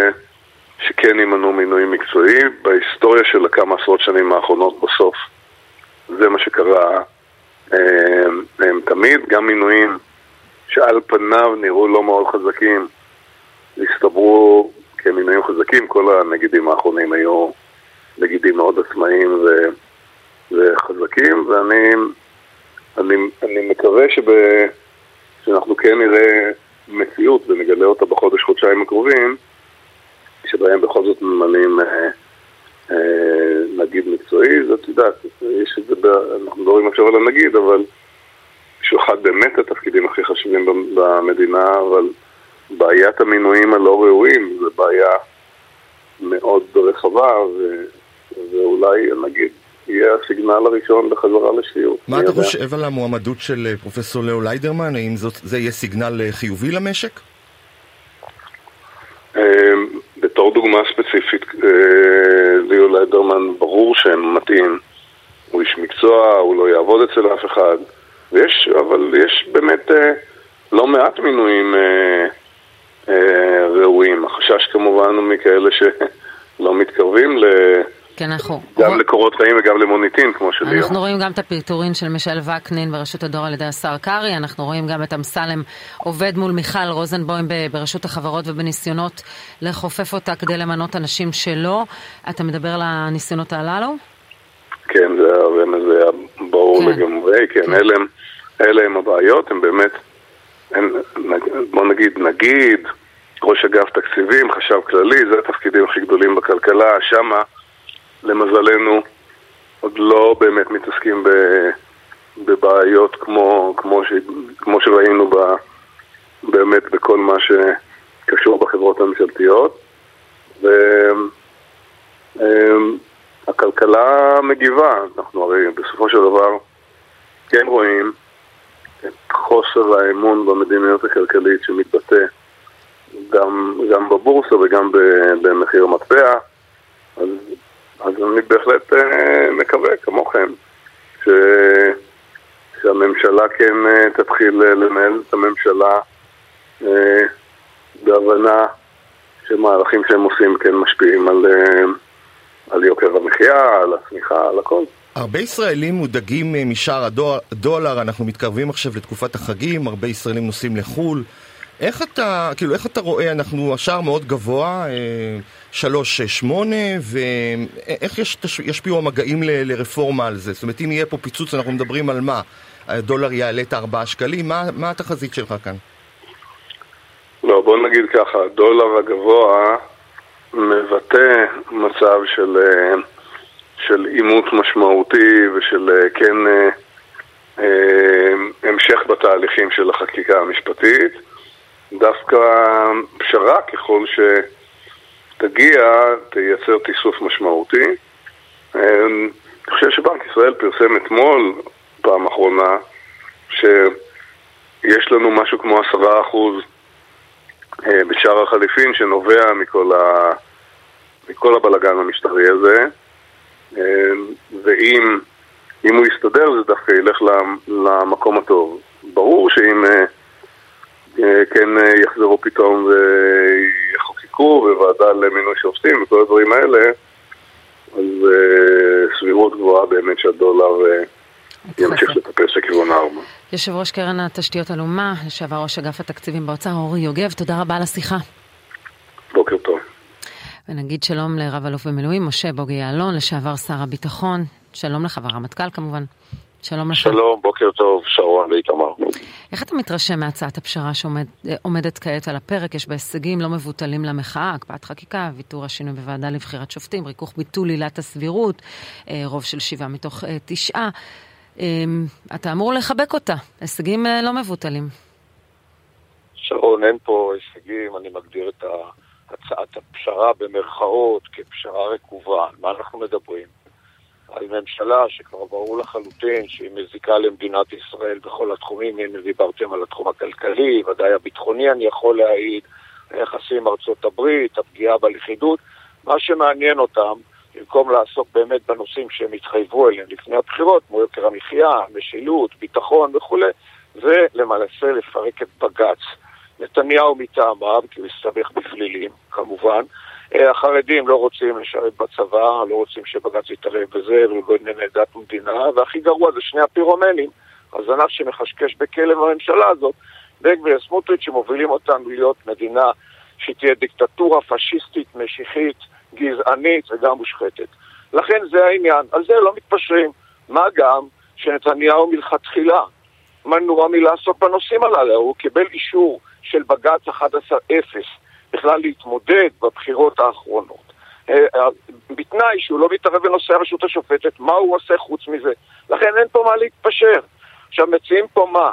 שכן ימנו מינוי מקצועי. בהיסטוריה של הכמה עשרות שנים האחרונות בסוף זה מה שקרה הם, אה, הם תמיד, גם מינויים שעל פניו נראו לא מאוד חזקים, הסתברו כמינויים חזקים, כל הנגידים האחרונים היו נגידים מאוד עצמאיים ו, וחזקים, ואני אני, אני מקווה שב, שאנחנו כן נראה מציאות ונגלה אותה בחודש-חודשיים הקרובים, שבהם בכל זאת ממנים אה, אה, נגיד מקצועי, זאת יודעת, יש את זה, אנחנו מדברים עכשיו על הנגיד, אבל שהוא אחד באמת התפקידים הכי חשובים במדינה, אבל בעיית המינויים הלא ראויים זו בעיה מאוד רחבה, ו, ואולי נגיד יהיה הסיגנל הראשון לחזרה לשפיות. מה אתה חושב על המועמדות של אה, פרופסור לאו ליידרמן? האם זאת, זה יהיה סיגנל חיובי למשק? בתור דוגמה ספציפית, אה, ליאו לדרמן ברור שהם מתאים. הוא איש מקצוע, הוא לא יעבוד אצל אף אחד. ויש, אבל יש באמת אה, לא מעט מינויים אה, ראויים. החשש כמובן הוא מכאלה שלא מתקרבים ל... כן, אנחנו... גם לקורות חיים וגם למוניטין, כמו של ליאור. אנחנו רואים גם את הפיטורין של מישל וקנין ברשות הדואר על ידי השר קרעי, אנחנו רואים גם את אמסלם עובד מול מיכל רוזנבוים ברשות החברות ובניסיונות לכופף אותה כדי למנות אנשים שלו. אתה מדבר על הניסיונות הללו? כן, זה היה ברור כן. לגמרי, כן, כן. אלה, הם, אלה הם הבעיות, הם באמת, הם, בוא נגיד, נגיד, ראש אגף תקציבים, חשב כללי, זה התפקידים הכי גדולים בכלכלה, שמה למזלנו, עוד לא באמת מתעסקים בבעיות כמו, כמו, ש, כמו שראינו ב, באמת בכל מה שקשור בחברות הממשלתיות. והכלכלה מגיבה, אנחנו הרי בסופו של דבר כן רואים את חוסר האמון במדיניות הכלכלית שמתבטא גם, גם בבורסה וגם במחיר המטבע, אז, אז אני בהחלט אה, מקווה, כמוכם, ש, שהממשלה כן אה, תתחיל לנהל את הממשלה אה, בהבנה שמהלכים שהם עושים כן משפיעים על, על יוקר המחיה, על הצמיחה, על הכל. הרבה ישראלים מודאגים משער הדולר, אנחנו מתקרבים עכשיו לתקופת החגים, הרבה ישראלים נוסעים לחו"ל. איך אתה, כאילו, איך אתה רואה, אנחנו, השער מאוד גבוה, אה, שלוש שמונה, ואיך יש, ישפיעו המגעים ל, לרפורמה על זה? זאת אומרת, אם יהיה פה פיצוץ, אנחנו מדברים על מה? הדולר יעלה את הארבעה שקלים? מה, מה התחזית שלך כאן? לא, בוא נגיד ככה, הדולר הגבוה מבטא מצב של, אה, של עימות משמעותי ושל אה, כן המשך בתהליכים של החקיקה המשפטית. דווקא פשרה ככל שתגיע תייצר תיסוף משמעותי. אני חושב שבנק ישראל פרסם אתמול, פעם אחרונה, שיש לנו משהו כמו עשרה אחוז אה, בשער החליפין שנובע מכל, ה... מכל הבלגן המשטרי הזה, אה, ואם הוא יסתדר זה דווקא ילך למקום הטוב. ברור שאם אה, כן אה, יחזרו פתאום ויחוקקו בוועדה למינוי שופטים וכל הדברים האלה, אז אה, סבירות גבוהה באמת שהדולר ימשיך לטפס לכיוון הארבע. יושב ראש קרן התשתיות הלאומה, לשעבר ראש אגף התקציבים באוצר, אורי יוגב, תודה רבה על השיחה. בוקר טוב. ונגיד שלום לרב אלוף במילואים, משה בוגי יעלון, לשעבר שר הביטחון, שלום לך, והרמטכ"ל כמובן. שלום לך. שלום, בוקר טוב, שרון ואיתמר. איך אתה מתרשם מהצעת הפשרה שעומדת כעת על הפרק? יש בה הישגים לא מבוטלים למחאה, הקפאת חקיקה, ויתור השינוי בוועדה לבחירת שופטים, ריכוך ביטול עילת הסבירות, אה, רוב של שבעה מתוך אה, תשעה. אמ, אתה אמור לחבק אותה, הישגים אה, לא מבוטלים. שרון, אין פה הישגים, אני מגדיר את הצעת הפשרה במרכאות כפשרה רקובה. על מה אנחנו מדברים? על ממשלה שכבר ברור לחלוטין שהיא מזיקה למדינת ישראל בכל התחומים, אם דיברתם על התחום הכלכלי, ודאי הביטחוני אני יכול להעיד, היחסים עם ארצות הברית, הפגיעה בלכידות, מה שמעניין אותם, במקום לעסוק באמת בנושאים שהם התחייבו אליהם לפני הבחירות, כמו יוקר המחיה, משילות, ביטחון וכולי, זה למעשה לפרק את בג"ץ. נתניהו מטעמיו, כי הוא הסתבך בפלילים, כמובן, החרדים לא רוצים לשרת בצבא, לא רוצים שבג"ץ יתערב בזה ובענייני דת ומדינה, והכי גרוע זה שני הפירומנים, הזנב שמחשקש בכלב הממשלה הזאת, בן גביר וסמוטריץ' שמובילים אותנו להיות מדינה שתהיה דיקטטורה פשיסטית, משיחית, גזענית וגם מושחתת. לכן זה העניין, על זה לא מתפשרים. מה גם שנתניהו מלכתחילה מנוע מלעסוק בנושאים הללו, הוא קיבל אישור של בג"ץ 11-0 בכלל להתמודד בבחירות האחרונות. אה, אה, בתנאי שהוא לא מתערב בנושא הרשות השופטת, מה הוא עושה חוץ מזה? לכן אין פה מה להתפשר. עכשיו מציעים פה מה?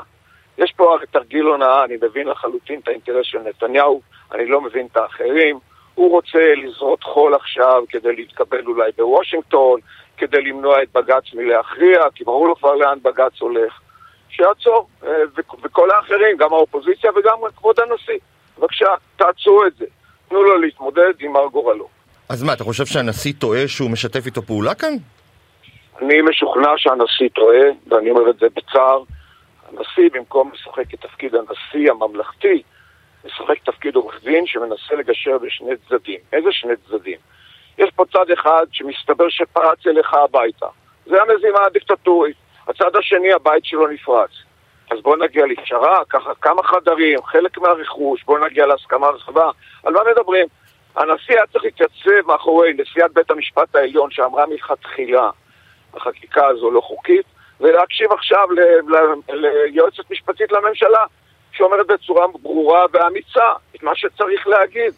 יש פה תרגיל הונאה, אני מבין לחלוטין את האינטרס של נתניהו, אני לא מבין את האחרים. הוא רוצה לזרות חול עכשיו כדי להתקבל אולי בוושינגטון, כדי למנוע את בג"ץ מלהכריע, כי ברור לו כבר לאן בג"ץ הולך. שיעצור, אה, וכל האחרים, גם האופוזיציה וגם כבוד הנשיא. בבקשה, תעצרו את זה. תנו לו להתמודד עם מר גורלו. אז מה, אתה חושב שהנשיא טועה שהוא משתף איתו פעולה כאן? אני משוכנע שהנשיא טועה, ואני אומר את זה בצער. הנשיא, במקום לשחק את תפקיד הנשיא הממלכתי, משחק תפקיד עורך דין שמנסה לגשר בשני צדדים. איזה שני צדדים? יש פה צד אחד שמסתבר שפרץ אליך הביתה. זה המזימה הדיקטטורית. הצד השני, הבית שלו נפרץ. אז בואו נגיע לפשרה, ככה כמה חדרים, חלק מהרכוש, בואו נגיע להסכמה רחבה. על מה מדברים? הנשיא היה צריך להתייצב מאחורי נשיאת בית המשפט העליון שאמרה מלכתחילה החקיקה הזו לא חוקית, ולהקשיב עכשיו ליועצת משפטית לממשלה שאומרת בצורה ברורה ואמיצה את מה שצריך להגיד.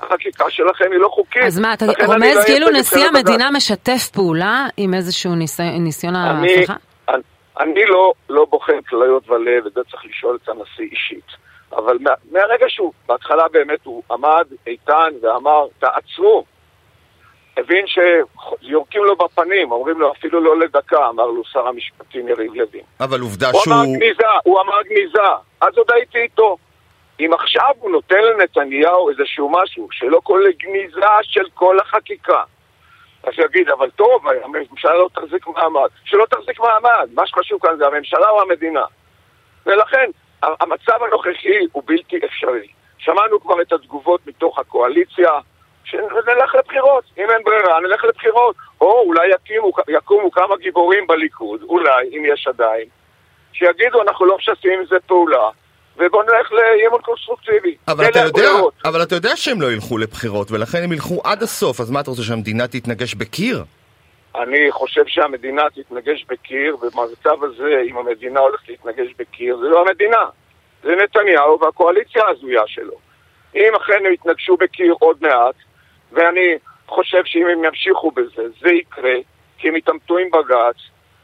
החקיקה שלכם היא לא חוקית. אז מה, אתה רומז לא כאילו נשיא המדינה משתף פעולה עם איזשהו ניסיון ההפיכה? אני לא, לא בוחן כליות ולב, וזה צריך לשאול את הנשיא אישית. אבל מה, מהרגע שהוא, בהתחלה באמת הוא עמד איתן ואמר, תעצרו. הבין שיורקים לו בפנים, אומרים לו אפילו לא לדקה, אמר לו שר המשפטים יריב לוין. אבל עובדה הוא שהוא... אמר גניזה, הוא אמר גניזה, אז עוד הייתי איתו. אם עכשיו הוא נותן לנתניהו איזשהו משהו שלא כולל גניזה של כל החקיקה, אז יגיד, אבל טוב, הממשלה לא תחזיק מעמד. שלא תחזיק מעמד, מה שחשוב כאן זה הממשלה או המדינה. ולכן, המצב הנוכחי הוא בלתי אפשרי. שמענו כבר את התגובות מתוך הקואליציה, שנלך לבחירות. אם אין ברירה, נלך לבחירות. או אולי יקימו, יקומו כמה גיבורים בליכוד, אולי, אם יש עדיין, שיגידו, אנחנו לא משסים עם זה פעולה, ובואו נלך לאי-אמון קונסטרוקטיבי. אבל אתה, יודע, הברירות. אבל אתה יודע שהם לא ילכו לבחירות, ולכן הם ילכו עד הסוף, אז מה אתה רוצה שהמדינה תתנגש בקיר? אני חושב שהמדינה תתנגש בקיר, ובמצב הזה, אם המדינה הולכת להתנגש בקיר, זה לא המדינה, זה נתניהו והקואליציה ההזויה שלו. אם אכן הם יתנגשו בקיר עוד מעט, ואני חושב שאם הם ימשיכו בזה, זה יקרה, כי הם יתעמתו עם בג"ץ,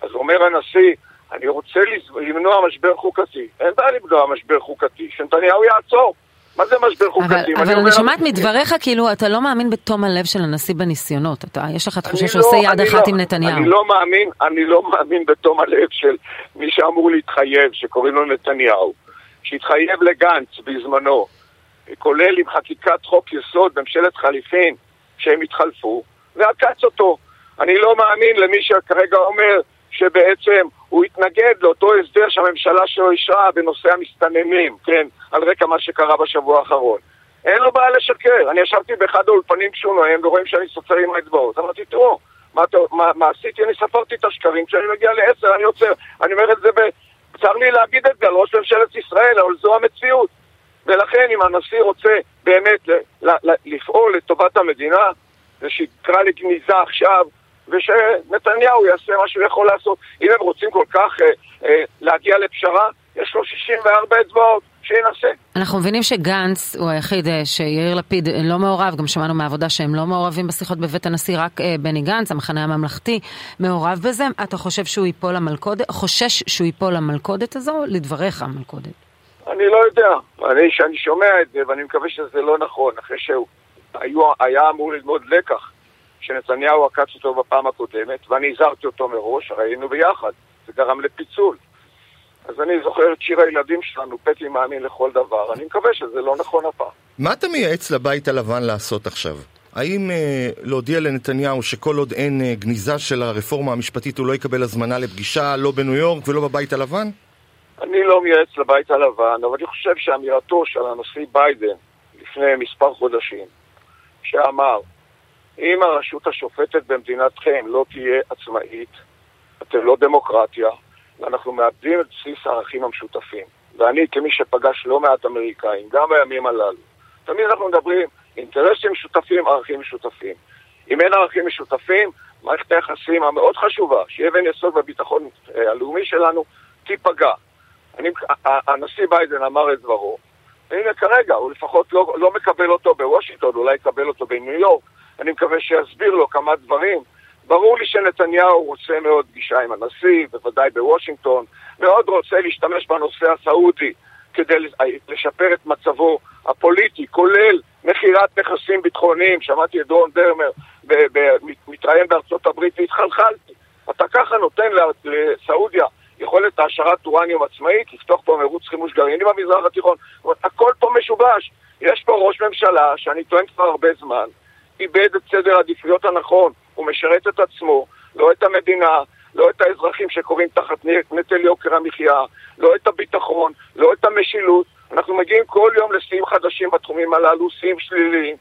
אז אומר הנשיא, אני רוצה למנוע משבר חוקתי. אין בעיה למנוע משבר חוקתי, שנתניהו יעצור. מה זה משבר אבל, חוקתי? אבל אומר- אני שומעת מדבריך כאילו אתה לא מאמין בתום הלב של הנשיא בניסיונות. אתה, יש לך תחושה שעושה לא- יד אחת לא- עם נתניהו. אני לא מאמין, אני לא מאמין בתום הלב של מי שאמור להתחייב, שקוראים לו נתניהו, שהתחייב לגנץ בזמנו, כולל עם חקיקת חוק יסוד, ממשלת חליפין, שהם התחלפו, ועקץ אותו. אני לא מאמין למי שכרגע אומר שבעצם הוא התנגד לאותו הסדר שהממשלה שלו אישרה בנושא המסתננים, כן, על רקע מה שקרה בשבוע האחרון. אין לו בעיה לשקר. אני ישבתי באחד האולפנים כשהוא נואם ורואים שאני סופר עם האצבעות. אמרתי, תראו, מה, מה, מה עשיתי? אני ספרתי את השקרים. כשאני מגיע לעשר אני עוצר. אני אומר את זה ב... צר לי להגיד את זה על ראש ממשלת ישראל, אבל זו המציאות. ולכן אם הנשיא רוצה באמת ל- ל- ל- לפעול לטובת המדינה, ושיקרא לגניזה עכשיו, ושנתניהו יעשה מה שהוא יכול לעשות. אם הם רוצים כל כך אה, אה, להגיע לפשרה, יש לו 64 אצבעות, שינסה. אנחנו מבינים שגנץ הוא היחיד אה, שיאיר לפיד לא מעורב, גם שמענו מהעבודה שהם לא מעורבים בשיחות בבית הנשיא, רק אה, בני גנץ, המחנה הממלכתי, מעורב בזה. אתה חושב שהוא ייפול למלכודת, חושש שהוא ייפול למלכודת הזו? לדבריך המלכודת. אני לא יודע. אני, שאני שומע את זה, ואני מקווה שזה לא נכון, אחרי שהוא היה אמור ללמוד לקח, שנתניהו עקץ אותו בפעם הקודמת, ואני הזהרתי אותו מראש, הרי היינו ביחד. זה גרם לפיצול. אז אני זוכר את שיר הילדים שלנו, פטי מאמין לכל דבר. אני מקווה שזה לא נכון הפעם. מה אתה מייעץ לבית הלבן לעשות עכשיו? האם אה, להודיע לנתניהו שכל עוד אין אה, גניזה של הרפורמה המשפטית הוא לא יקבל הזמנה לפגישה לא בניו יורק ולא בבית הלבן? אני לא מייעץ לבית הלבן, אבל אני חושב שאמירתו של הנשיא ביידן לפני מספר חודשים, שאמר, אם הרשות השופטת במדינתכם לא תהיה עצמאית, אתם לא דמוקרטיה, ואנחנו מאבדים את בסיס הערכים המשותפים. ואני, כמי שפגש לא מעט אמריקאים, גם בימים הללו, תמיד אנחנו מדברים אינטרסים משותפים, ערכים משותפים. אם אין ערכים משותפים, מערכת היחסים המאוד חשובה, שהיא אבן יסוד בביטחון אה, הלאומי שלנו, תיפגע. אני, הנשיא ביידן אמר את דברו, והנה כרגע, הוא לפחות לא, לא מקבל אותו בוושינגטון, אולי יקבל אותו בניו יורק, אני מקווה שיסביר לו כמה דברים. ברור לי שנתניהו רוצה מאוד פגישה עם הנשיא, בוודאי בוושינגטון, מאוד רוצה להשתמש בנושא הסעודי כדי לשפר את מצבו הפוליטי, כולל מכירת נכסים ביטחוניים, שמעתי את דורון דרמר מתראיין בארצות הברית והתחלחלתי. אתה ככה נותן לסעודיה יכולת העשרת אורניום עצמאית, לפתוח פה מרוץ חימוש גרעיני במזרח התיכון. הכל פה משובש. יש פה ראש ממשלה, שאני טוען כבר הרבה זמן, איבד את סדר העדיפויות הנכון, הוא משרת את עצמו, לא את המדינה, לא את האזרחים שקוראים תחת נטל יוקר המחיה, לא את הביטחון, לא את המשילות. אנחנו מגיעים כל יום לשיאים חדשים בתחומים הללו, שיאים שליליים.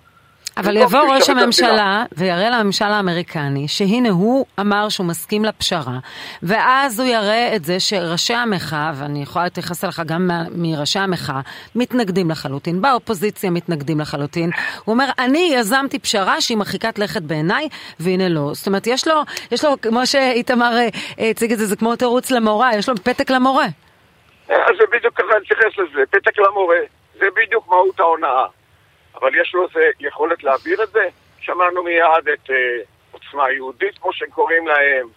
אבל במקום יבוא ראש. הממשלה ויראה לממשל האמריקני שהנה הוא אמר שהוא מסכים לפשרה ואז הוא יראה את זה שראשי המחאה, ואני יכולה להתייחס אליך גם מראשי המחאה, מתנגדים לחלוטין, באופוזיציה מתנגדים לחלוטין. הוא אומר, אני יזמתי פשרה שהיא מרחיקת לכת בעיניי, והנה לא. זאת אומרת, יש לו, יש לו, כמו שאיתמר אה, הציג את זה, זה כמו תירוץ למורה, יש לו פתק למורה. אז זה בדיוק ככה אני אתייחס לזה, פתק למורה, זה בדיוק מהות ההונאה. אבל יש לו איזה יכולת להעביר את זה? שמענו מיד את uh, עוצמה יהודית, כמו שהם קוראים להם,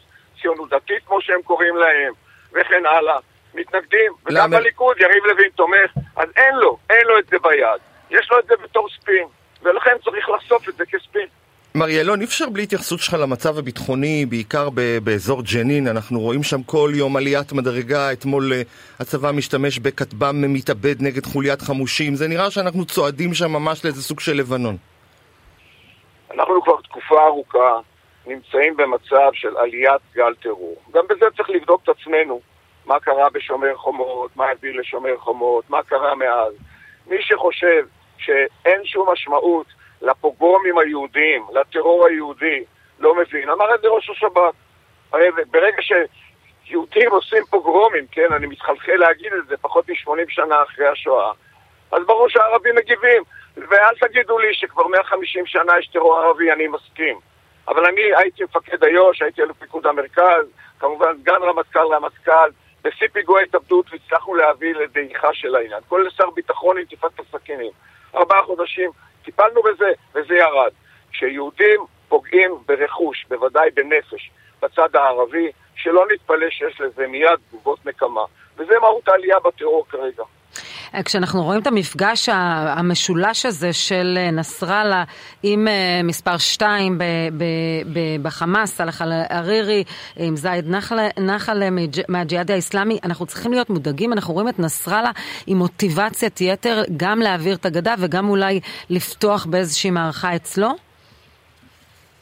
ציונות דתית, כמו שהם קוראים להם, וכן הלאה, מתנגדים. וגם למה? בליכוד יריב לוין תומך, אז אין לו, אין לו את זה ביד. יש לו את זה בתור ספין, ולכן צריך לחשוף את זה כספין. מר ילון, אי אפשר בלי התייחסות שלך למצב הביטחוני, בעיקר באזור ג'נין, אנחנו רואים שם כל יום עליית מדרגה, אתמול אה, הצבא משתמש בכטב"ם מתאבד נגד חוליית חמושים, זה נראה שאנחנו צועדים שם ממש לאיזה סוג של לבנון. אנחנו כבר תקופה ארוכה נמצאים במצב של עליית גל טרור. גם בזה צריך לבדוק את עצמנו. מה קרה בשומר חומות, מה הביא לשומר חומות, מה קרה מאז. מי שחושב שאין שום משמעות לפוגרומים היהודיים, לטרור היהודי, לא מבין. אמר את זה ראש השב"כ. ברגע שיהודים עושים פוגרומים, כן, אני מתחלחל להגיד את זה, פחות מ-80 שנה אחרי השואה, אז ברור שהערבים מגיבים. ואל תגידו לי שכבר 150 שנה יש טרור ערבי, אני מסכים. אבל אני הייתי מפקד איו"ש, הייתי אלוף פיקוד המרכז, כמובן סגן רמטכ"ל, רמטכ"ל, בשיא פיגועי התאבדות והצלחנו להביא לדעיכה של העניין. כולל שר ביטחון עם טיפת הסכינים. ארבעה חודשים טיפלנו בזה, וזה ירד. כשיהודים פוגעים ברכוש, בוודאי בנפש, בצד הערבי, שלא נתפלא שיש לזה מיד תגובות נקמה. וזה מהות העלייה בטרור כרגע. כשאנחנו רואים את המפגש המשולש הזה של אה, נסראללה עם אה, מספר 2 ב- ב- ב- בחמאס, סלאח אל-ערירי, עם זייד נחלה- מהג'יהאד האיסלאמי, אנחנו צריכים להיות מודאגים, אנחנו רואים את נסראללה עם מוטיבציית יתר גם להעביר את הגדה וגם אולי לפתוח באיזושהי מערכה אצלו?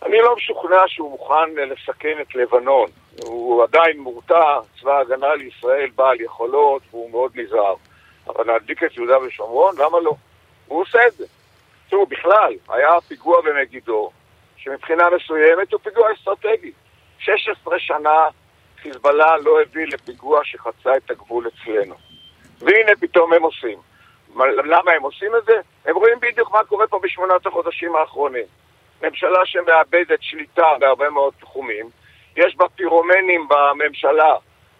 אני לא משוכנע שהוא מוכן לסכן את לבנון. הוא עדיין מורתע, צבא ההגנה לישראל בעל יכולות והוא מאוד נזהר. אבל להדליק את יהודה ושומרון, למה לא? הוא עושה את זה. תראו, בכלל, היה פיגוע במגידו, שמבחינה מסוימת הוא פיגוע אסטרטגי. 16 שנה חיזבאללה לא הביא לפיגוע שחצה את הגבול אצלנו. והנה פתאום הם עושים. מה- למה הם עושים את זה? הם רואים בדיוק מה קורה פה בשמונת החודשים האחרונים. ממשלה שמאבדת שליטה בהרבה מאוד תחומים, יש בה פירומנים בממשלה,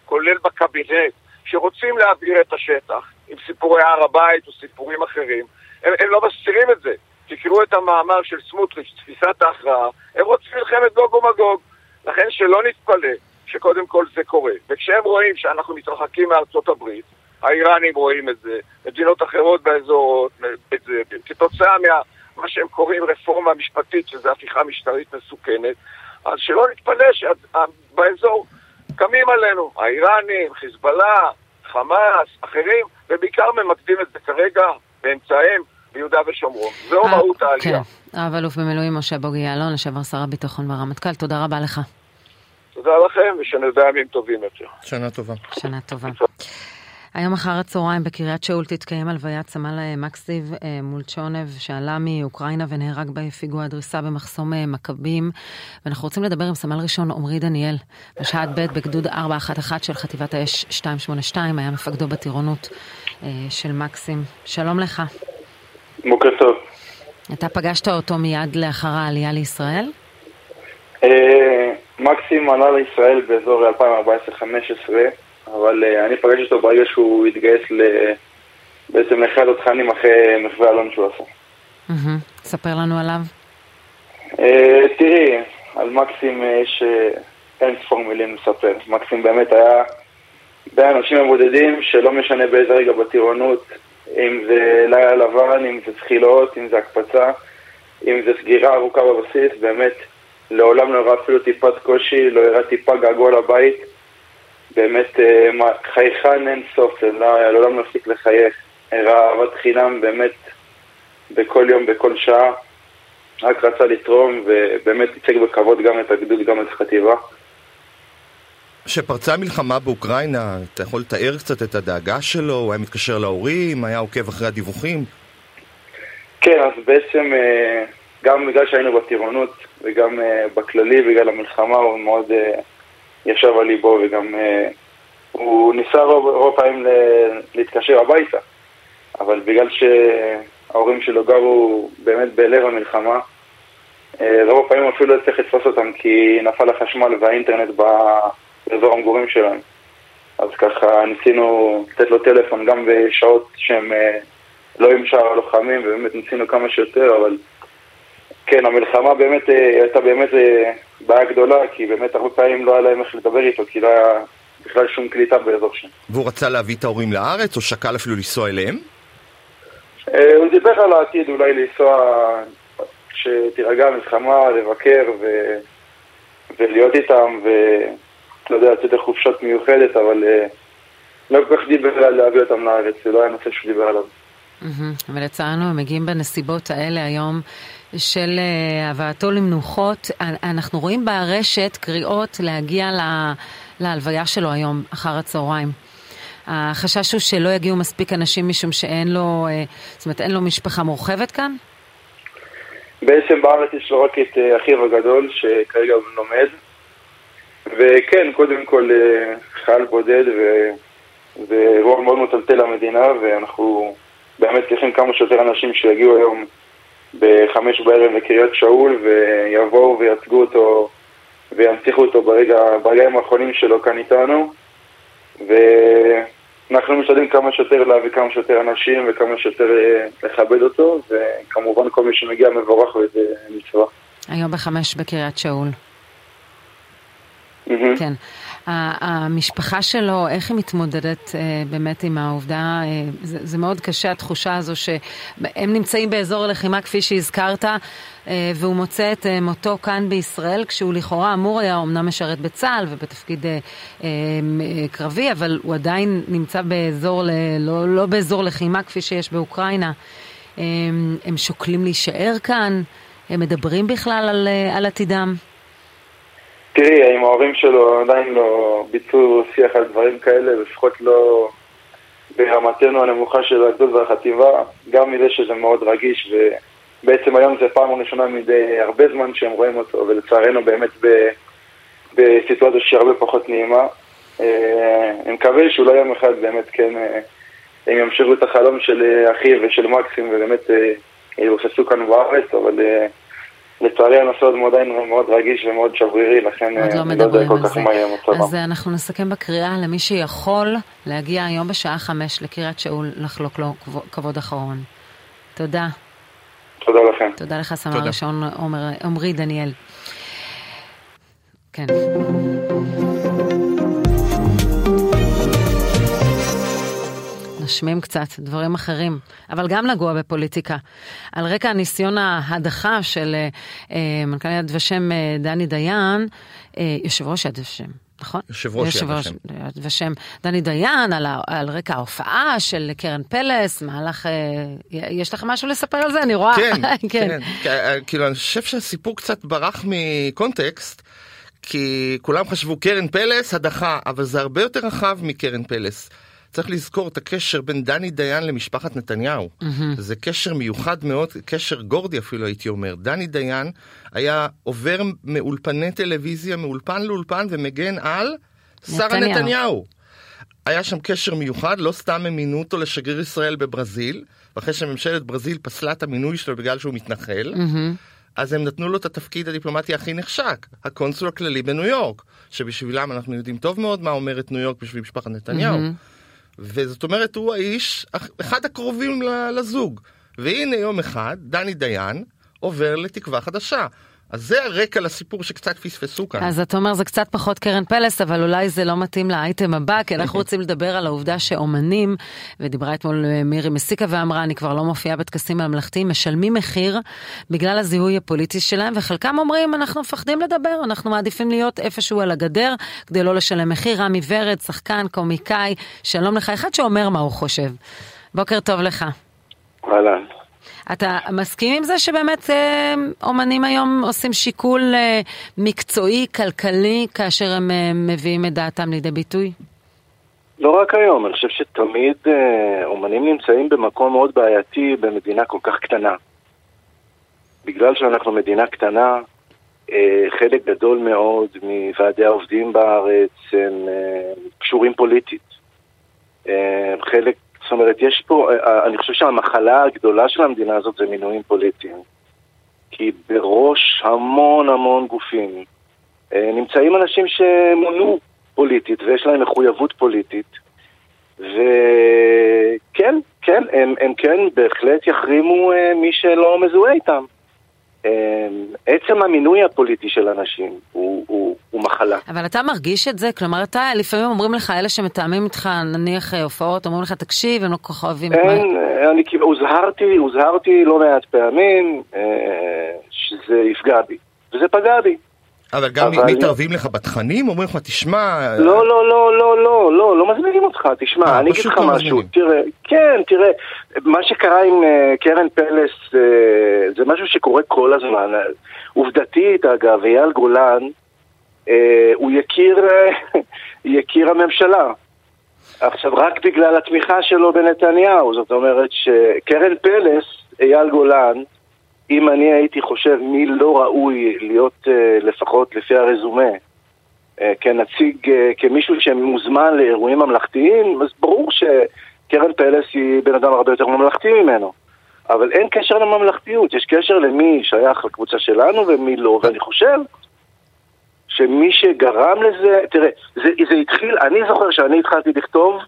כולל בקבינט, שרוצים להעביר את השטח עם סיפורי הר הבית או סיפורים אחרים. הם, הם לא מסתירים את זה. תקראו את המאמר של סמוטריץ', תפיסת ההכרעה, הם רוצים מלחמת גוג ומגוג. לכן שלא נתפלא שקודם כל זה קורה. וכשהם רואים שאנחנו מתרחקים מארצות הברית, האיראנים רואים את זה, מדינות אחרות באזור את זה, כתוצאה מה... מה שהם קוראים רפורמה משפטית, שזו הפיכה משטרית מסוכנת, אז שלא נתפלא שבאזור קמים עלינו, האיראנים, חיזבאללה, חמאס, אחרים, ובעיקר ממקדים את זה כרגע באמצעיהם ביהודה ושומרון. זו אה, מהות העלייה. כן, רב-אלוף במילואים משה בוגי יעלון, לשעבר שר הביטחון והרמטכ"ל, תודה רבה לך. תודה לכם, ושנדע ימים טובים יותר. שנה טובה. שנה טובה. היום אחר הצהריים בקריית שאול תתקיים הלוויית סמל אה, מקסיב אה, מולצ'ונב שעלה מאוקראינה ונהרג בפיגוע הדריסה במחסום אה, מכבים ואנחנו רוצים לדבר עם סמל ראשון עמרי דניאל בשעת ב' בגדוד 411 של חטיבת האש 282 היה מפקדו בטירונות של מקסים. שלום לך. בוקר טוב. אתה פגשת אותו מיד לאחר העלייה לישראל? מקסים עלה לישראל באזור 2014-2015, אבל אה, אני פגשתי אותו ברגע שהוא התגייס ל- בעצם לאחד התכנים אחרי מחווה אלון שהוא עשה. ספר לנו עליו. אה, תראי, על מקסים יש אה, אין ספור מילים לספר. מקסים באמת היה בין האנשים הבודדים שלא משנה באיזה רגע בטירונות, אם זה לילה לבן, אם זה זחילות, אם זה הקפצה, אם זה סגירה ארוכה בבסיס, באמת לעולם לא הראה אפילו טיפת קושי, לא הראה טיפה געגוע לבית. באמת חייכן אין סוף, לא- לעולם לא הפסיק לחייך. הראה אהבת חינם באמת בכל יום, בכל שעה. רק רצה לתרום, ובאמת ייצג בכבוד גם את הגדוד, גם את החטיבה. כשפרצה המלחמה באוקראינה, אתה יכול לתאר קצת את הדאגה שלו? הוא היה מתקשר להורים? היה עוקב אחרי הדיווחים? כן, אז בעצם אה, גם בגלל שהיינו בטירונות וגם אה, בכללי, בגלל המלחמה, הוא מאוד אה, ישב על ליבו וגם אה, הוא ניסה רוב, רוב פעמים ל- להתקשר הביתה, אבל בגלל שההורים שלו גרו באמת בלב המלחמה, אה, רוב הפעמים אפילו לא הצליח לתפוס אותם כי נפל החשמל והאינטרנט באזור המגורים שלהם. אז ככה ניסינו לתת לו טלפון גם בשעות שהן אה, לא עם שאר הלוחמים, ובאמת ניסינו כמה שיותר, אבל כן, המלחמה באמת אה, הייתה באמת אה, בעיה גדולה, כי באמת הרבה פעמים לא היה להם איך לדבר איתו, כי לא היה בכלל שום קליטה באזור שם. והוא רצה להביא את ההורים לארץ, או שקל אפילו לנסוע אליהם? אה, הוא דיבר על העתיד אולי לנסוע, כשתירגע המלחמה, לבקר ו... ולהיות איתם, ולא יודע, לצאת לחופשות מיוחדת, אבל לא כל כך דיבר על להביא אותם לארץ, זה לא היה נושא שהוא דיבר עליו. ולצערנו הם מגיעים בנסיבות האלה היום של אה, הבאתו למנוחות. אנחנו רואים ברשת קריאות להגיע לה, להלוויה שלו היום, אחר הצהריים. החשש הוא שלא יגיעו מספיק אנשים משום שאין לו, אה, זאת אומרת, אין לו משפחה מורחבת כאן? בעצם בארץ יש לו רק את אה, אחיו הגדול, שכרגע הוא לומד. וכן, קודם כל חייל בודד, וזה אירוע מאוד מטלטל למדינה, ואנחנו באמת צריכים כמה שיותר אנשים שיגיעו היום בחמש בערב לקריית שאול ויבואו וייצגו אותו וינציחו אותו ברגע, ברגעים האחרונים שלו כאן איתנו ואנחנו משתדלים כמה שיותר להביא כמה שיותר אנשים וכמה שיותר אה, לכבד אותו וכמובן כל מי שמגיע מבורך וזה מצווה. היום בחמש בקריית שאול. Mm-hmm. כן. המשפחה שלו, איך היא מתמודדת אה, באמת עם העובדה, אה, זה, זה מאוד קשה התחושה הזו שהם נמצאים באזור הלחימה כפי שהזכרת, אה, והוא מוצא את אה, מותו כאן בישראל, כשהוא לכאורה אמור היה אומנם משרת בצה"ל ובתפקיד אה, אה, קרבי, אבל הוא עדיין נמצא באזור, לא, לא באזור לחימה כפי שיש באוקראינה. אה, הם שוקלים להישאר כאן? הם מדברים בכלל על, אה, על עתידם? תראי, עם ההורים שלו עדיין לא ביצעו שיח על דברים כאלה, לפחות לא ברמתנו הנמוכה של הגדול והחטיבה, גם מזה שזה מאוד רגיש, ובעצם היום זה פעם ראשונה מדי הרבה זמן שהם רואים אותו, ולצערנו באמת ב, בסיטואציה שהיא הרבה פחות נעימה. אה, אני מקווה שאולי יום אחד באמת כן אה, הם ימשיכו את החלום של אה, אחי ושל מקסים, ובאמת ירוססו כאן בארץ, אבל... לצערי הנושא עוד עדיין מאוד רגיש ומאוד שברירי, לכן עוד לא מדברים על זה. אז אנחנו נסכם בקריאה למי שיכול להגיע היום בשעה חמש לקריית שאול לחלוק לו כבוד אחרון. תודה. תודה לכם. תודה לך, סמל ראשון עמרי דניאל. כן. נשמים קצת, דברים אחרים, אבל גם נגוע בפוליטיקה. על רקע ניסיון ההדחה של אה, אה, מנכ"ל יד ושם אה, דני דיין, אה, יושב ראש יד ושם. נכון? יושב ראש יד ושם. יד ושם דני דיין, על, על רקע ההופעה של קרן פלס, מהלך, אה, יש לך משהו לספר על זה? אני רואה. כן, כן. כן. אה, כאילו, אני חושב שהסיפור קצת ברח מקונטקסט. כי כולם חשבו קרן פלס, הדחה, אבל זה הרבה יותר רחב מקרן פלס. צריך לזכור את הקשר בין דני דיין למשפחת נתניהו. Mm-hmm. זה קשר מיוחד מאוד, קשר גורדי אפילו הייתי אומר. דני דיין היה עובר מאולפני טלוויזיה, מאולפן לאולפן ומגן על שרה נתניהו. היה שם קשר מיוחד, לא סתם הם מינו אותו לשגריר ישראל בברזיל, ואחרי שממשלת ברזיל פסלה את המינוי שלו בגלל שהוא מתנחל, mm-hmm. אז הם נתנו לו את התפקיד הדיפלומטי הכי נחשק, הקונסול הכללי בניו יורק, שבשבילם אנחנו יודעים טוב מאוד מה אומרת ניו יורק בשביל משפחת נתניהו. Mm-hmm. וזאת אומרת, הוא האיש, אחד הקרובים לזוג. והנה יום אחד, דני דיין עובר לתקווה חדשה. אז זה הרקע לסיפור שקצת פספסו כאן. אז אתה אומר זה קצת פחות קרן פלס, אבל אולי זה לא מתאים לאייטם הבא, כי אנחנו רוצים לדבר על העובדה שאומנים, ודיברה אתמול אה, מירי מסיקה ואמרה, אני כבר לא מופיעה בטקסים הממלכתיים, משלמים מחיר בגלל הזיהוי הפוליטי שלהם, וחלקם אומרים, אנחנו מפחדים לדבר, אנחנו מעדיפים להיות איפשהו על הגדר, כדי לא לשלם מחיר. רמי ורד, שחקן, קומיקאי, שלום לך, אחד שאומר מה הוא חושב. בוקר טוב לך. אהלן. אתה מסכים עם זה שבאמת אה, אומנים היום עושים שיקול אה, מקצועי, כלכלי, כאשר הם אה, מביאים את דעתם לידי ביטוי? לא רק היום, אני חושב שתמיד אומנים נמצאים במקום מאוד בעייתי במדינה כל כך קטנה. בגלל שאנחנו מדינה קטנה, חלק גדול מאוד מוועדי העובדים בארץ הם קשורים פוליטית. חלק זאת אומרת, יש פה, אה, אה, אני חושב שהמחלה הגדולה של המדינה הזאת זה מינויים פוליטיים. כי בראש המון המון גופים אה, נמצאים אנשים שמונו פוליטית ויש להם מחויבות פוליטית. וכן, כן, הם, הם כן בהחלט יחרימו מי שלא מזוהה איתם. עצם המינוי הפוליטי של אנשים הוא, הוא, הוא מחלה. אבל אתה מרגיש את זה? כלומר, אתה, לפעמים אומרים לך, אלה שמתאמים איתך, נניח אה, הופעות, אומרים לך, תקשיב, הם לא כל כך אוהבים את מה... אין, אני כאילו הוזהרתי, הוזהרתי לא מעט פעמים אה, שזה יפגע בי, וזה פגע בי. אבל גם אבל- מתערבים לך בתכנים? אומרים לך, תשמע... לא, לא, לא, לא, לא, לא, לא מזמינים אותך, אה, תשמע, אני אגיד לך לא משהו, מזמינים. תראה, כן, תראה, מה שקרה עם אה, קרן פלס אה, זה משהו שקורה כל הזמן. עובדתית, אגב, אייל גולן, אה, הוא יקיר, אה, יקיר הממשלה. עכשיו, רק בגלל התמיכה שלו בנתניהו, זאת אומרת שקרן פלס, אייל גולן, אם אני הייתי חושב מי לא ראוי להיות אה, לפחות לפי הרזומה, אה, כנציג, אה, כמישהו שמוזמן לאירועים ממלכתיים, אז ברור שקרן פלס היא בן אדם הרבה יותר ממלכתי ממנו. אבל אין קשר לממלכתיות, יש קשר למי שייך לקבוצה שלנו ומי לא, ואני חושב שמי שגרם לזה, תראה, זה, זה התחיל, אני זוכר שאני התחלתי לכתוב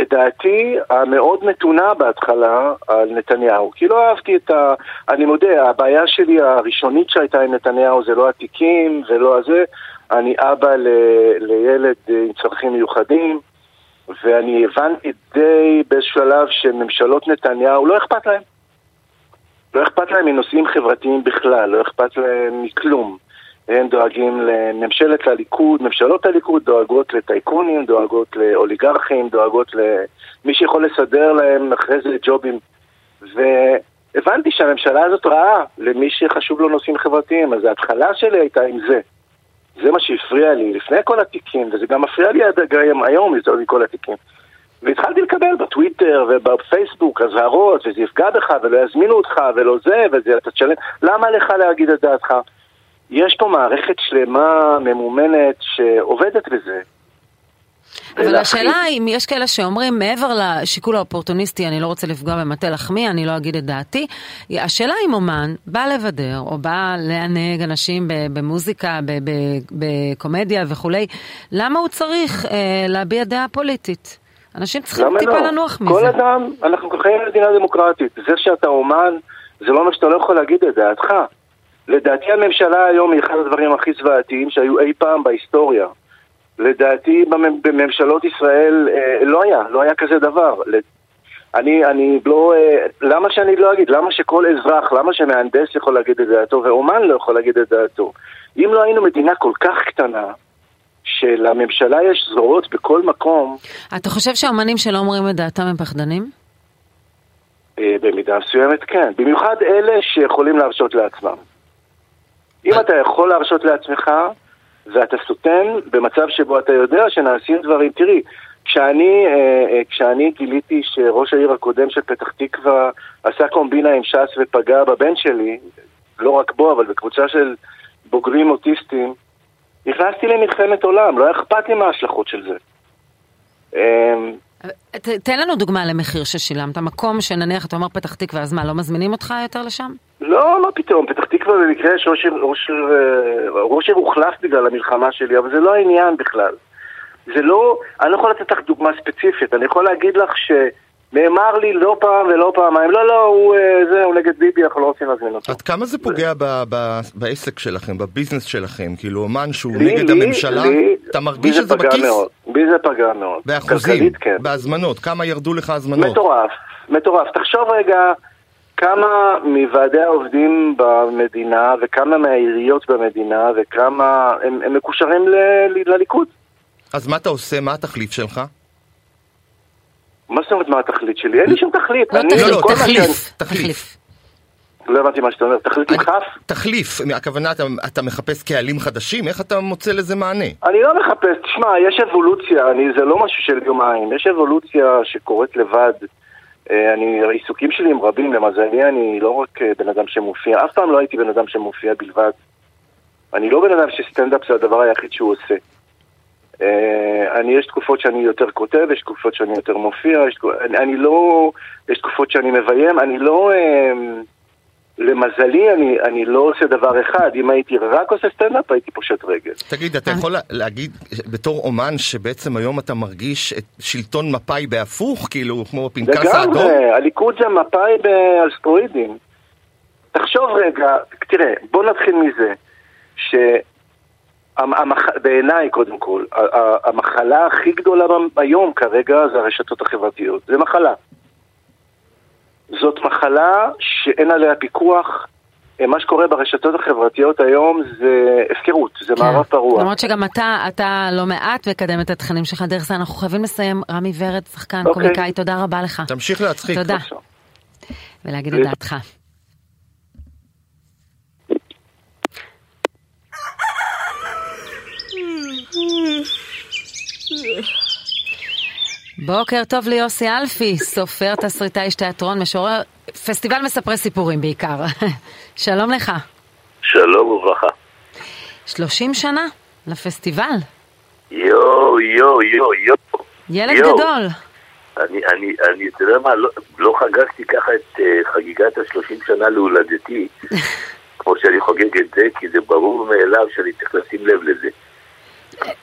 את דעתי המאוד מתונה בהתחלה על נתניהו, כי לא אהבתי את ה... אני מודה, הבעיה שלי הראשונית שהייתה עם נתניהו זה לא התיקים ולא הזה, אני אבא ל, לילד עם צרכים מיוחדים, ואני הבנתי די בשלב שממשלות נתניהו, לא אכפת להם. לא אכפת להם מנושאים חברתיים בכלל, לא אכפת להם מכלום. הם דואגים לממשלת הליכוד, ממשלות הליכוד דואגות לטייקונים, דואגות לאוליגרכים, דואגות למי שיכול לסדר להם אחרי זה ג'ובים. והבנתי שהממשלה הזאת רעה למי שחשוב לו נושאים חברתיים, אז ההתחלה שלי הייתה עם זה. זה מה שהפריע לי לפני כל התיקים, וזה גם מפריע לי עד היום, היום יותר מכל התיקים. והתחלתי לקבל בטוויטר ובפייסבוק אזהרות, וזה יפגע בך, ולא יזמינו אותך, ולא זה, וזה אתה תשלם. למה לך להגיד את דעתך? יש פה מערכת שלמה, ממומנת, שעובדת בזה. אבל. השאלה היא, אם יש כאלה שאומרים, מעבר לשיקול האופורטוניסטי, אני לא רוצה לפגוע במטה לחמי, אני לא אגיד את דעתי, השאלה אם אומן בא לבדר, או בא לענג אנשים במוזיקה, בקומדיה וכולי, למה הוא צריך אה, להביע דעה פוליטית? אנשים צריכים טיפה לא? לנוח כל מזה. אדם, אנחנו חיים במדינה דמוקרטית. זה שאתה אומן, זה לא אומר שאתה לא יכול להגיד את דעתך. לדעתי הממשלה היום היא אחד הדברים הכי זוועתיים שהיו אי פעם בהיסטוריה. לדעתי במ- בממשלות ישראל אה, לא היה, לא היה כזה דבר. אני, אני לא, אה, למה שאני לא אגיד? למה שכל אזרח, למה שמהנדס יכול להגיד את דעתו ואומן לא יכול להגיד את דעתו? אם לא היינו מדינה כל כך קטנה, שלממשלה יש זרועות בכל מקום, אתה חושב שהאומנים שלא אומרים את דעתם הם פחדנים? אה, במידה מסוימת כן. במיוחד אלה שיכולים להרשות לעצמם. אם אתה יכול להרשות לעצמך ואתה סוטן במצב שבו אתה יודע שנעשים דברים, תראי, כשאני, אה, אה, כשאני גיליתי שראש העיר הקודם של פתח תקווה עשה קומבינה עם ש"ס ופגע בבן שלי, לא רק בו, אבל בקבוצה של בוגרים אוטיסטים, נכנסתי למלחמת עולם, לא היה אכפת לי מה ההשלכות של זה. אה, ת, תן לנו דוגמה למחיר ששילמת, מקום שנניח אתה אומר פתח תקווה, אז מה, לא מזמינים אותך יותר לשם? לא, מה פתאום, פתח תקווה במקרה יש ראש עיר, אה, הוחלף בגלל המלחמה שלי, אבל זה לא העניין בכלל. זה לא, אני לא יכול לתת לך דוגמה ספציפית, אני יכול להגיד לך שנאמר לי לא פעם ולא פעמיים, לא, לא, הוא, אה, זה, הוא נגד ביבי, אנחנו לא רוצים להזמין אותו. עד כמה זה פוגע ב- ב- בעסק שלכם, בביזנס שלכם? כאילו, אומן שהוא לי- נגד לי- הממשלה, לי- אתה מרגיש את זה בכיס? מאוד, בי זה פגע מאוד. באחוזים, כן. בהזמנות, כמה ירדו לך הזמנות? מטורף, מטורף. תחשוב רגע כמה מוועדי העובדים במדינה וכמה מהעיריות במדינה וכמה הם, הם מקושרים ל, ל, לליכוד. אז מה אתה עושה? מה התחליף שלך? מה זאת אומרת מה התכלית שלי? אין לי שום תכלית. לא אני- תחליף, לא, תחליף. שאני- תחליף. לא הבנתי מה שאתה אומר. תכלית עם כף? תחליף, הכוונה אתה, אתה מחפש קהלים חדשים? איך אתה מוצא לזה מענה? אני לא מחפש, תשמע, יש אבולוציה, אני, זה לא משהו של יומיים, יש אבולוציה שקורית לבד. אה, אני, העיסוקים שלי הם רבים, למזלי אני לא רק אה, בן אדם שמופיע, אף פעם לא הייתי בן אדם שמופיע בלבד. אני לא בן אדם שסטנדאפ זה הדבר היחיד שהוא עושה. אה, אני, יש תקופות שאני יותר כותב, יש תקופות שאני יותר מופיע, יש, אני, אני לא, יש תקופות שאני מביים, אני לא, אה, למזלי אני, אני לא עושה דבר אחד, אם הייתי רק עושה סטנדאפ הייתי פושט רגל. תגיד, אתה יכול לה- להגיד בתור אומן שבעצם היום אתה מרגיש את שלטון מפא"י בהפוך, כאילו, כמו הפנקס האדום? לגמרי, הליכוד זה מפא"י על סטרואידים. תחשוב רגע, תראה, בוא נתחיל מזה, המח... בעיניי קודם כל, המחלה הכי גדולה היום כרגע זה הרשתות החברתיות. זה מחלה. זאת מחלה שאין עליה פיקוח. מה שקורה ברשתות החברתיות היום זה הפקרות, זה כן. מערב פרוע. למרות שגם אתה, אתה לא מעט מקדם את התכנים שלך דרך זה. אנחנו חייבים לסיים. רמי ורד, שחקן, אוקיי. קומיקאי, תודה רבה לך. תמשיך להצחיק. תודה. ולהגיד את דעתך. בוקר טוב ליוסי אלפי, סופר, תסריטאי, איש תיאטרון, משורר, פסטיבל מספרי סיפורים בעיקר. שלום לך. שלום וברכה. 30 שנה לפסטיבל. יואו, יואו, יואו, יואו. ילד יו. גדול. אני, אני, אני, אתה יודע מה, לא, לא חגגתי ככה את uh, חגיגת ה-30 שנה להולדתי, כמו שאני חוגג את זה, כי זה ברור מאליו שאני צריך לשים לב לזה.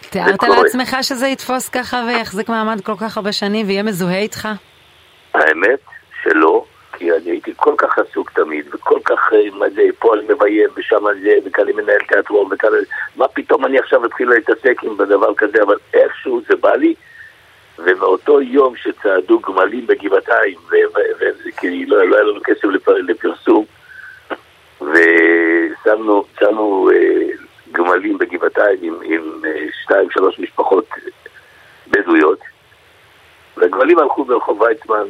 תיארת לעצמך שזה יתפוס ככה ויחזיק מעמד כל כך הרבה שנים ויהיה מזוהה איתך? האמת שלא, כי אני הייתי כל כך עסוק תמיד, וכל כך, אה, מה זה, פה אני מביים, ושם זה, וכאן אני מנהל תיאטרון, וכאן... מה פתאום אני עכשיו אתחיל להתעסק עם דבר כזה, אבל איכשהו זה בא לי, ומאותו יום שצעדו גמלים בגבעתיים, כי לא, לא היה לנו כסף לפרסום, ושמנו, שמנו אה, גמלים בגבעתיים עם, עם אה, שתיים, שלוש משפחות בדואיות, והגמלים הלכו ברחוב ויצמן,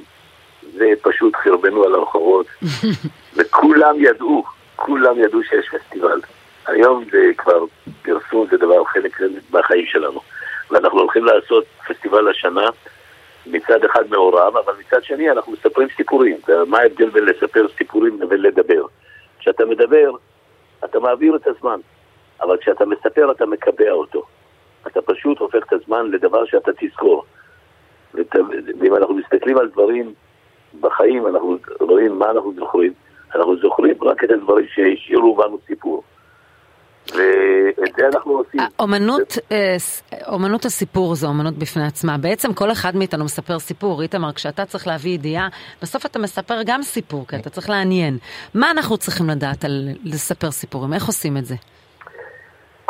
ופשוט חרבנו על הרחובות, וכולם ידעו, כולם ידעו שיש פסטיבל. היום זה כבר פרסום, זה דבר חלק מהחיים שלנו. ואנחנו הולכים לעשות פסטיבל השנה, מצד אחד מעורב, אבל מצד שני אנחנו מספרים סיפורים. מה ההבדל בין לספר סיפורים לבין לדבר? כשאתה מדבר, אתה מעביר את הזמן. אבל כשאתה מספר אתה מקבע אותו. אתה פשוט הופך את הזמן לדבר שאתה תזכור. ואם אנחנו מסתכלים על דברים בחיים, אנחנו רואים מה אנחנו זוכרים. אנחנו זוכרים רק את הדברים שהשאירו בנו סיפור. ואת זה אנחנו עושים. אומנות, אה, אומנות הסיפור זו אומנות בפני עצמה. בעצם כל אחד מאיתנו מספר סיפור. איתמר, כשאתה צריך להביא ידיעה, בסוף אתה מספר גם סיפור, כי אתה צריך לעניין. מה אנחנו צריכים לדעת על לספר סיפורים? איך עושים את זה?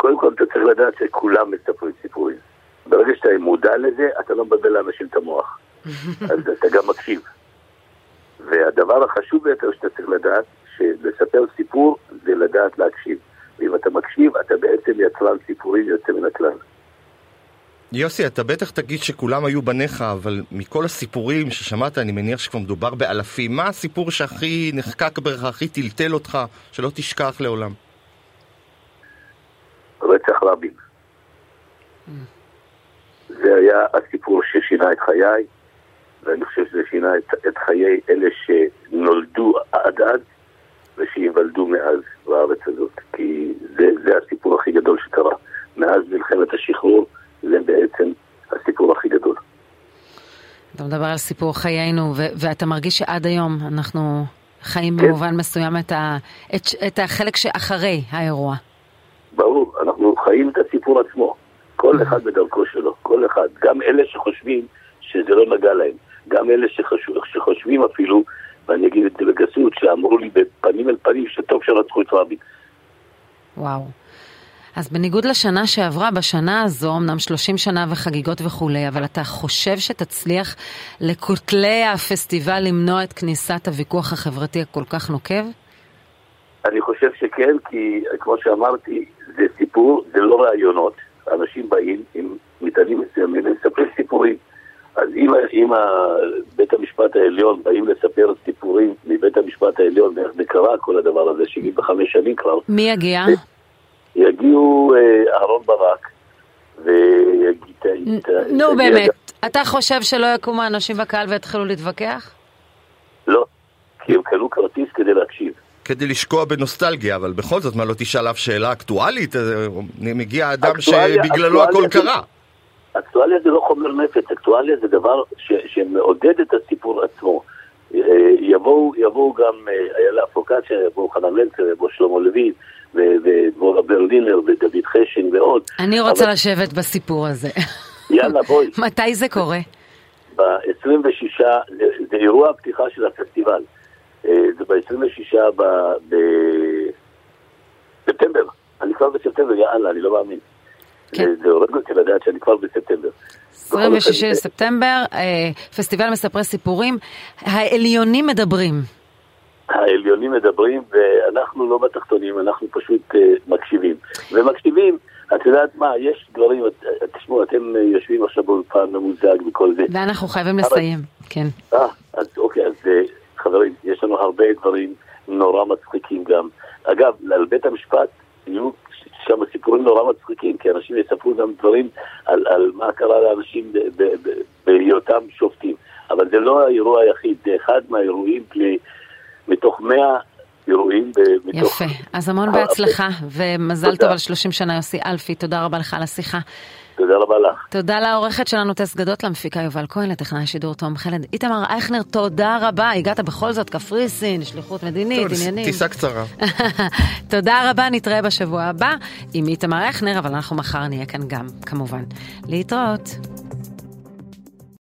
קודם כל אתה צריך לדעת שכולם מספרים סיפורים. ברגע שאתה מודע לזה, אתה לא מבלבל לאנשים את המוח. אז אתה גם מקשיב. והדבר החשוב ביותר שאתה צריך לדעת, שלספר סיפור זה לדעת להקשיב. ואם אתה מקשיב, אתה בעצם יצרן סיפורים יוצא מן הכלל. יוסי, אתה בטח תגיד שכולם היו בניך, אבל מכל הסיפורים ששמעת, אני מניח שכבר מדובר באלפים. מה הסיפור שהכי נחקק בך, הכי טלטל אותך, שלא תשכח לעולם? רצח רבין. זה היה הסיפור ששינה את חיי, ואני חושב שזה שינה את, את חיי אלה שנולדו עד אז ושייוולדו מאז בארץ הזאת. כי זה, זה הסיפור הכי גדול שקרה. מאז מלחמת השחרור זה בעצם הסיפור הכי גדול. אתה מדבר על סיפור חיינו, ו- ואתה מרגיש שעד היום אנחנו חיים כן. במובן מסוים את, ה- את, את החלק שאחרי האירוע. ברור, אנחנו חיים את הסיפור עצמו. כל אחד בדרכו שלו, כל אחד. גם אלה שחושבים שזה לא נגע להם. גם אלה שחשוב, שחושבים אפילו, ואני אגיד את זה בגסות, שאמרו לי בפנים אל פנים שטוב שרצחו את רבין. וואו. אז בניגוד לשנה שעברה, בשנה הזו, אמנם 30 שנה וחגיגות וכולי, אבל אתה חושב שתצליח לכותלי הפסטיבל למנוע את כניסת הוויכוח החברתי הכל כך נוקב? אני חושב שכן, כי כמו שאמרתי, זה סיפור, זה לא רעיונות. אנשים באים עם מטענים מסוימים ומספרים סיפורים. אז אם, אם בית המשפט העליון באים לספר סיפורים מבית המשפט העליון, ואיך זה קרה כל הדבר הזה, 75 שנים כבר. מי יגיע? יגיעו אה, אהרון ברק, ויגיד... נו באמת, אתה חושב שלא יקומו אנשים בקהל ויתחילו להתווכח? לא, כי הם קנו כרטיס כדי להקשיב. כדי לשקוע בנוסטלגיה, אבל בכל זאת, מה לא תשאל אף שאלה אקטואלית? אה, מגיע אדם שבגללו הכל קרה. אקטואליה זה לא חומר נפץ, אקטואליה זה דבר ש, שמעודד את הסיפור עצמו. אה, יבואו, יבואו גם אה, איילה פוקצ'ה, יבואו חנן מלצר, יבואו שלמה לוין, ודבורה ברלינר, ודוד חשין ועוד. אני רוצה אבל... לשבת בסיפור הזה. יאללה, בואי. מתי זה קורה? ב-26, זה, זה אירוע הפתיחה של הפסטיבל. אה, זה ב-26 בספטמבר. אני כבר בספטמבר, יאללה, אני לא מאמין. כן. זה הורג אותי לדעת שאני כבר בספטמבר. 26 לספטמבר, אה, פסטיבל מספרי סיפורים, העליונים מדברים. העליונים מדברים ואנחנו לא בתחתונים, אנחנו פשוט אה, מקשיבים. ומקשיבים, את יודעת מה, יש דברים, תשמעו, אתם יושבים עכשיו באולפן ממוזג וכל זה. ואנחנו חייבים לסיים, כן. אה, אז אוקיי, אז חברים, יש לנו הרבה דברים נורא מצחיקים גם. אגב, על בית המשפט יהיו שם סיפורים נורא מצחיקים, כי אנשים יספרו גם דברים על, על מה קרה לאנשים בהיותם שופטים. אבל זה לא האירוע היחיד, זה אחד מהאירועים מתוך 100 אירועים. יפה. אז המון בהצלחה, ומזל. טוב על 30 שנה, יוסי אלפי. תודה רבה לך על השיחה. תודה רבה לך. תודה לעורכת שלנו טס גדות, למפיקה יובל כהן, לטכנאי השידור תום חלד. איתמר אייכנר, תודה רבה. הגעת בכל זאת, קפריסין, שליחות מדינית, טוב, עניינים. טיסה קצרה. תודה רבה, נתראה בשבוע הבא עם איתמר אייכנר, אבל אנחנו מחר נהיה כאן גם, כמובן. להתראות.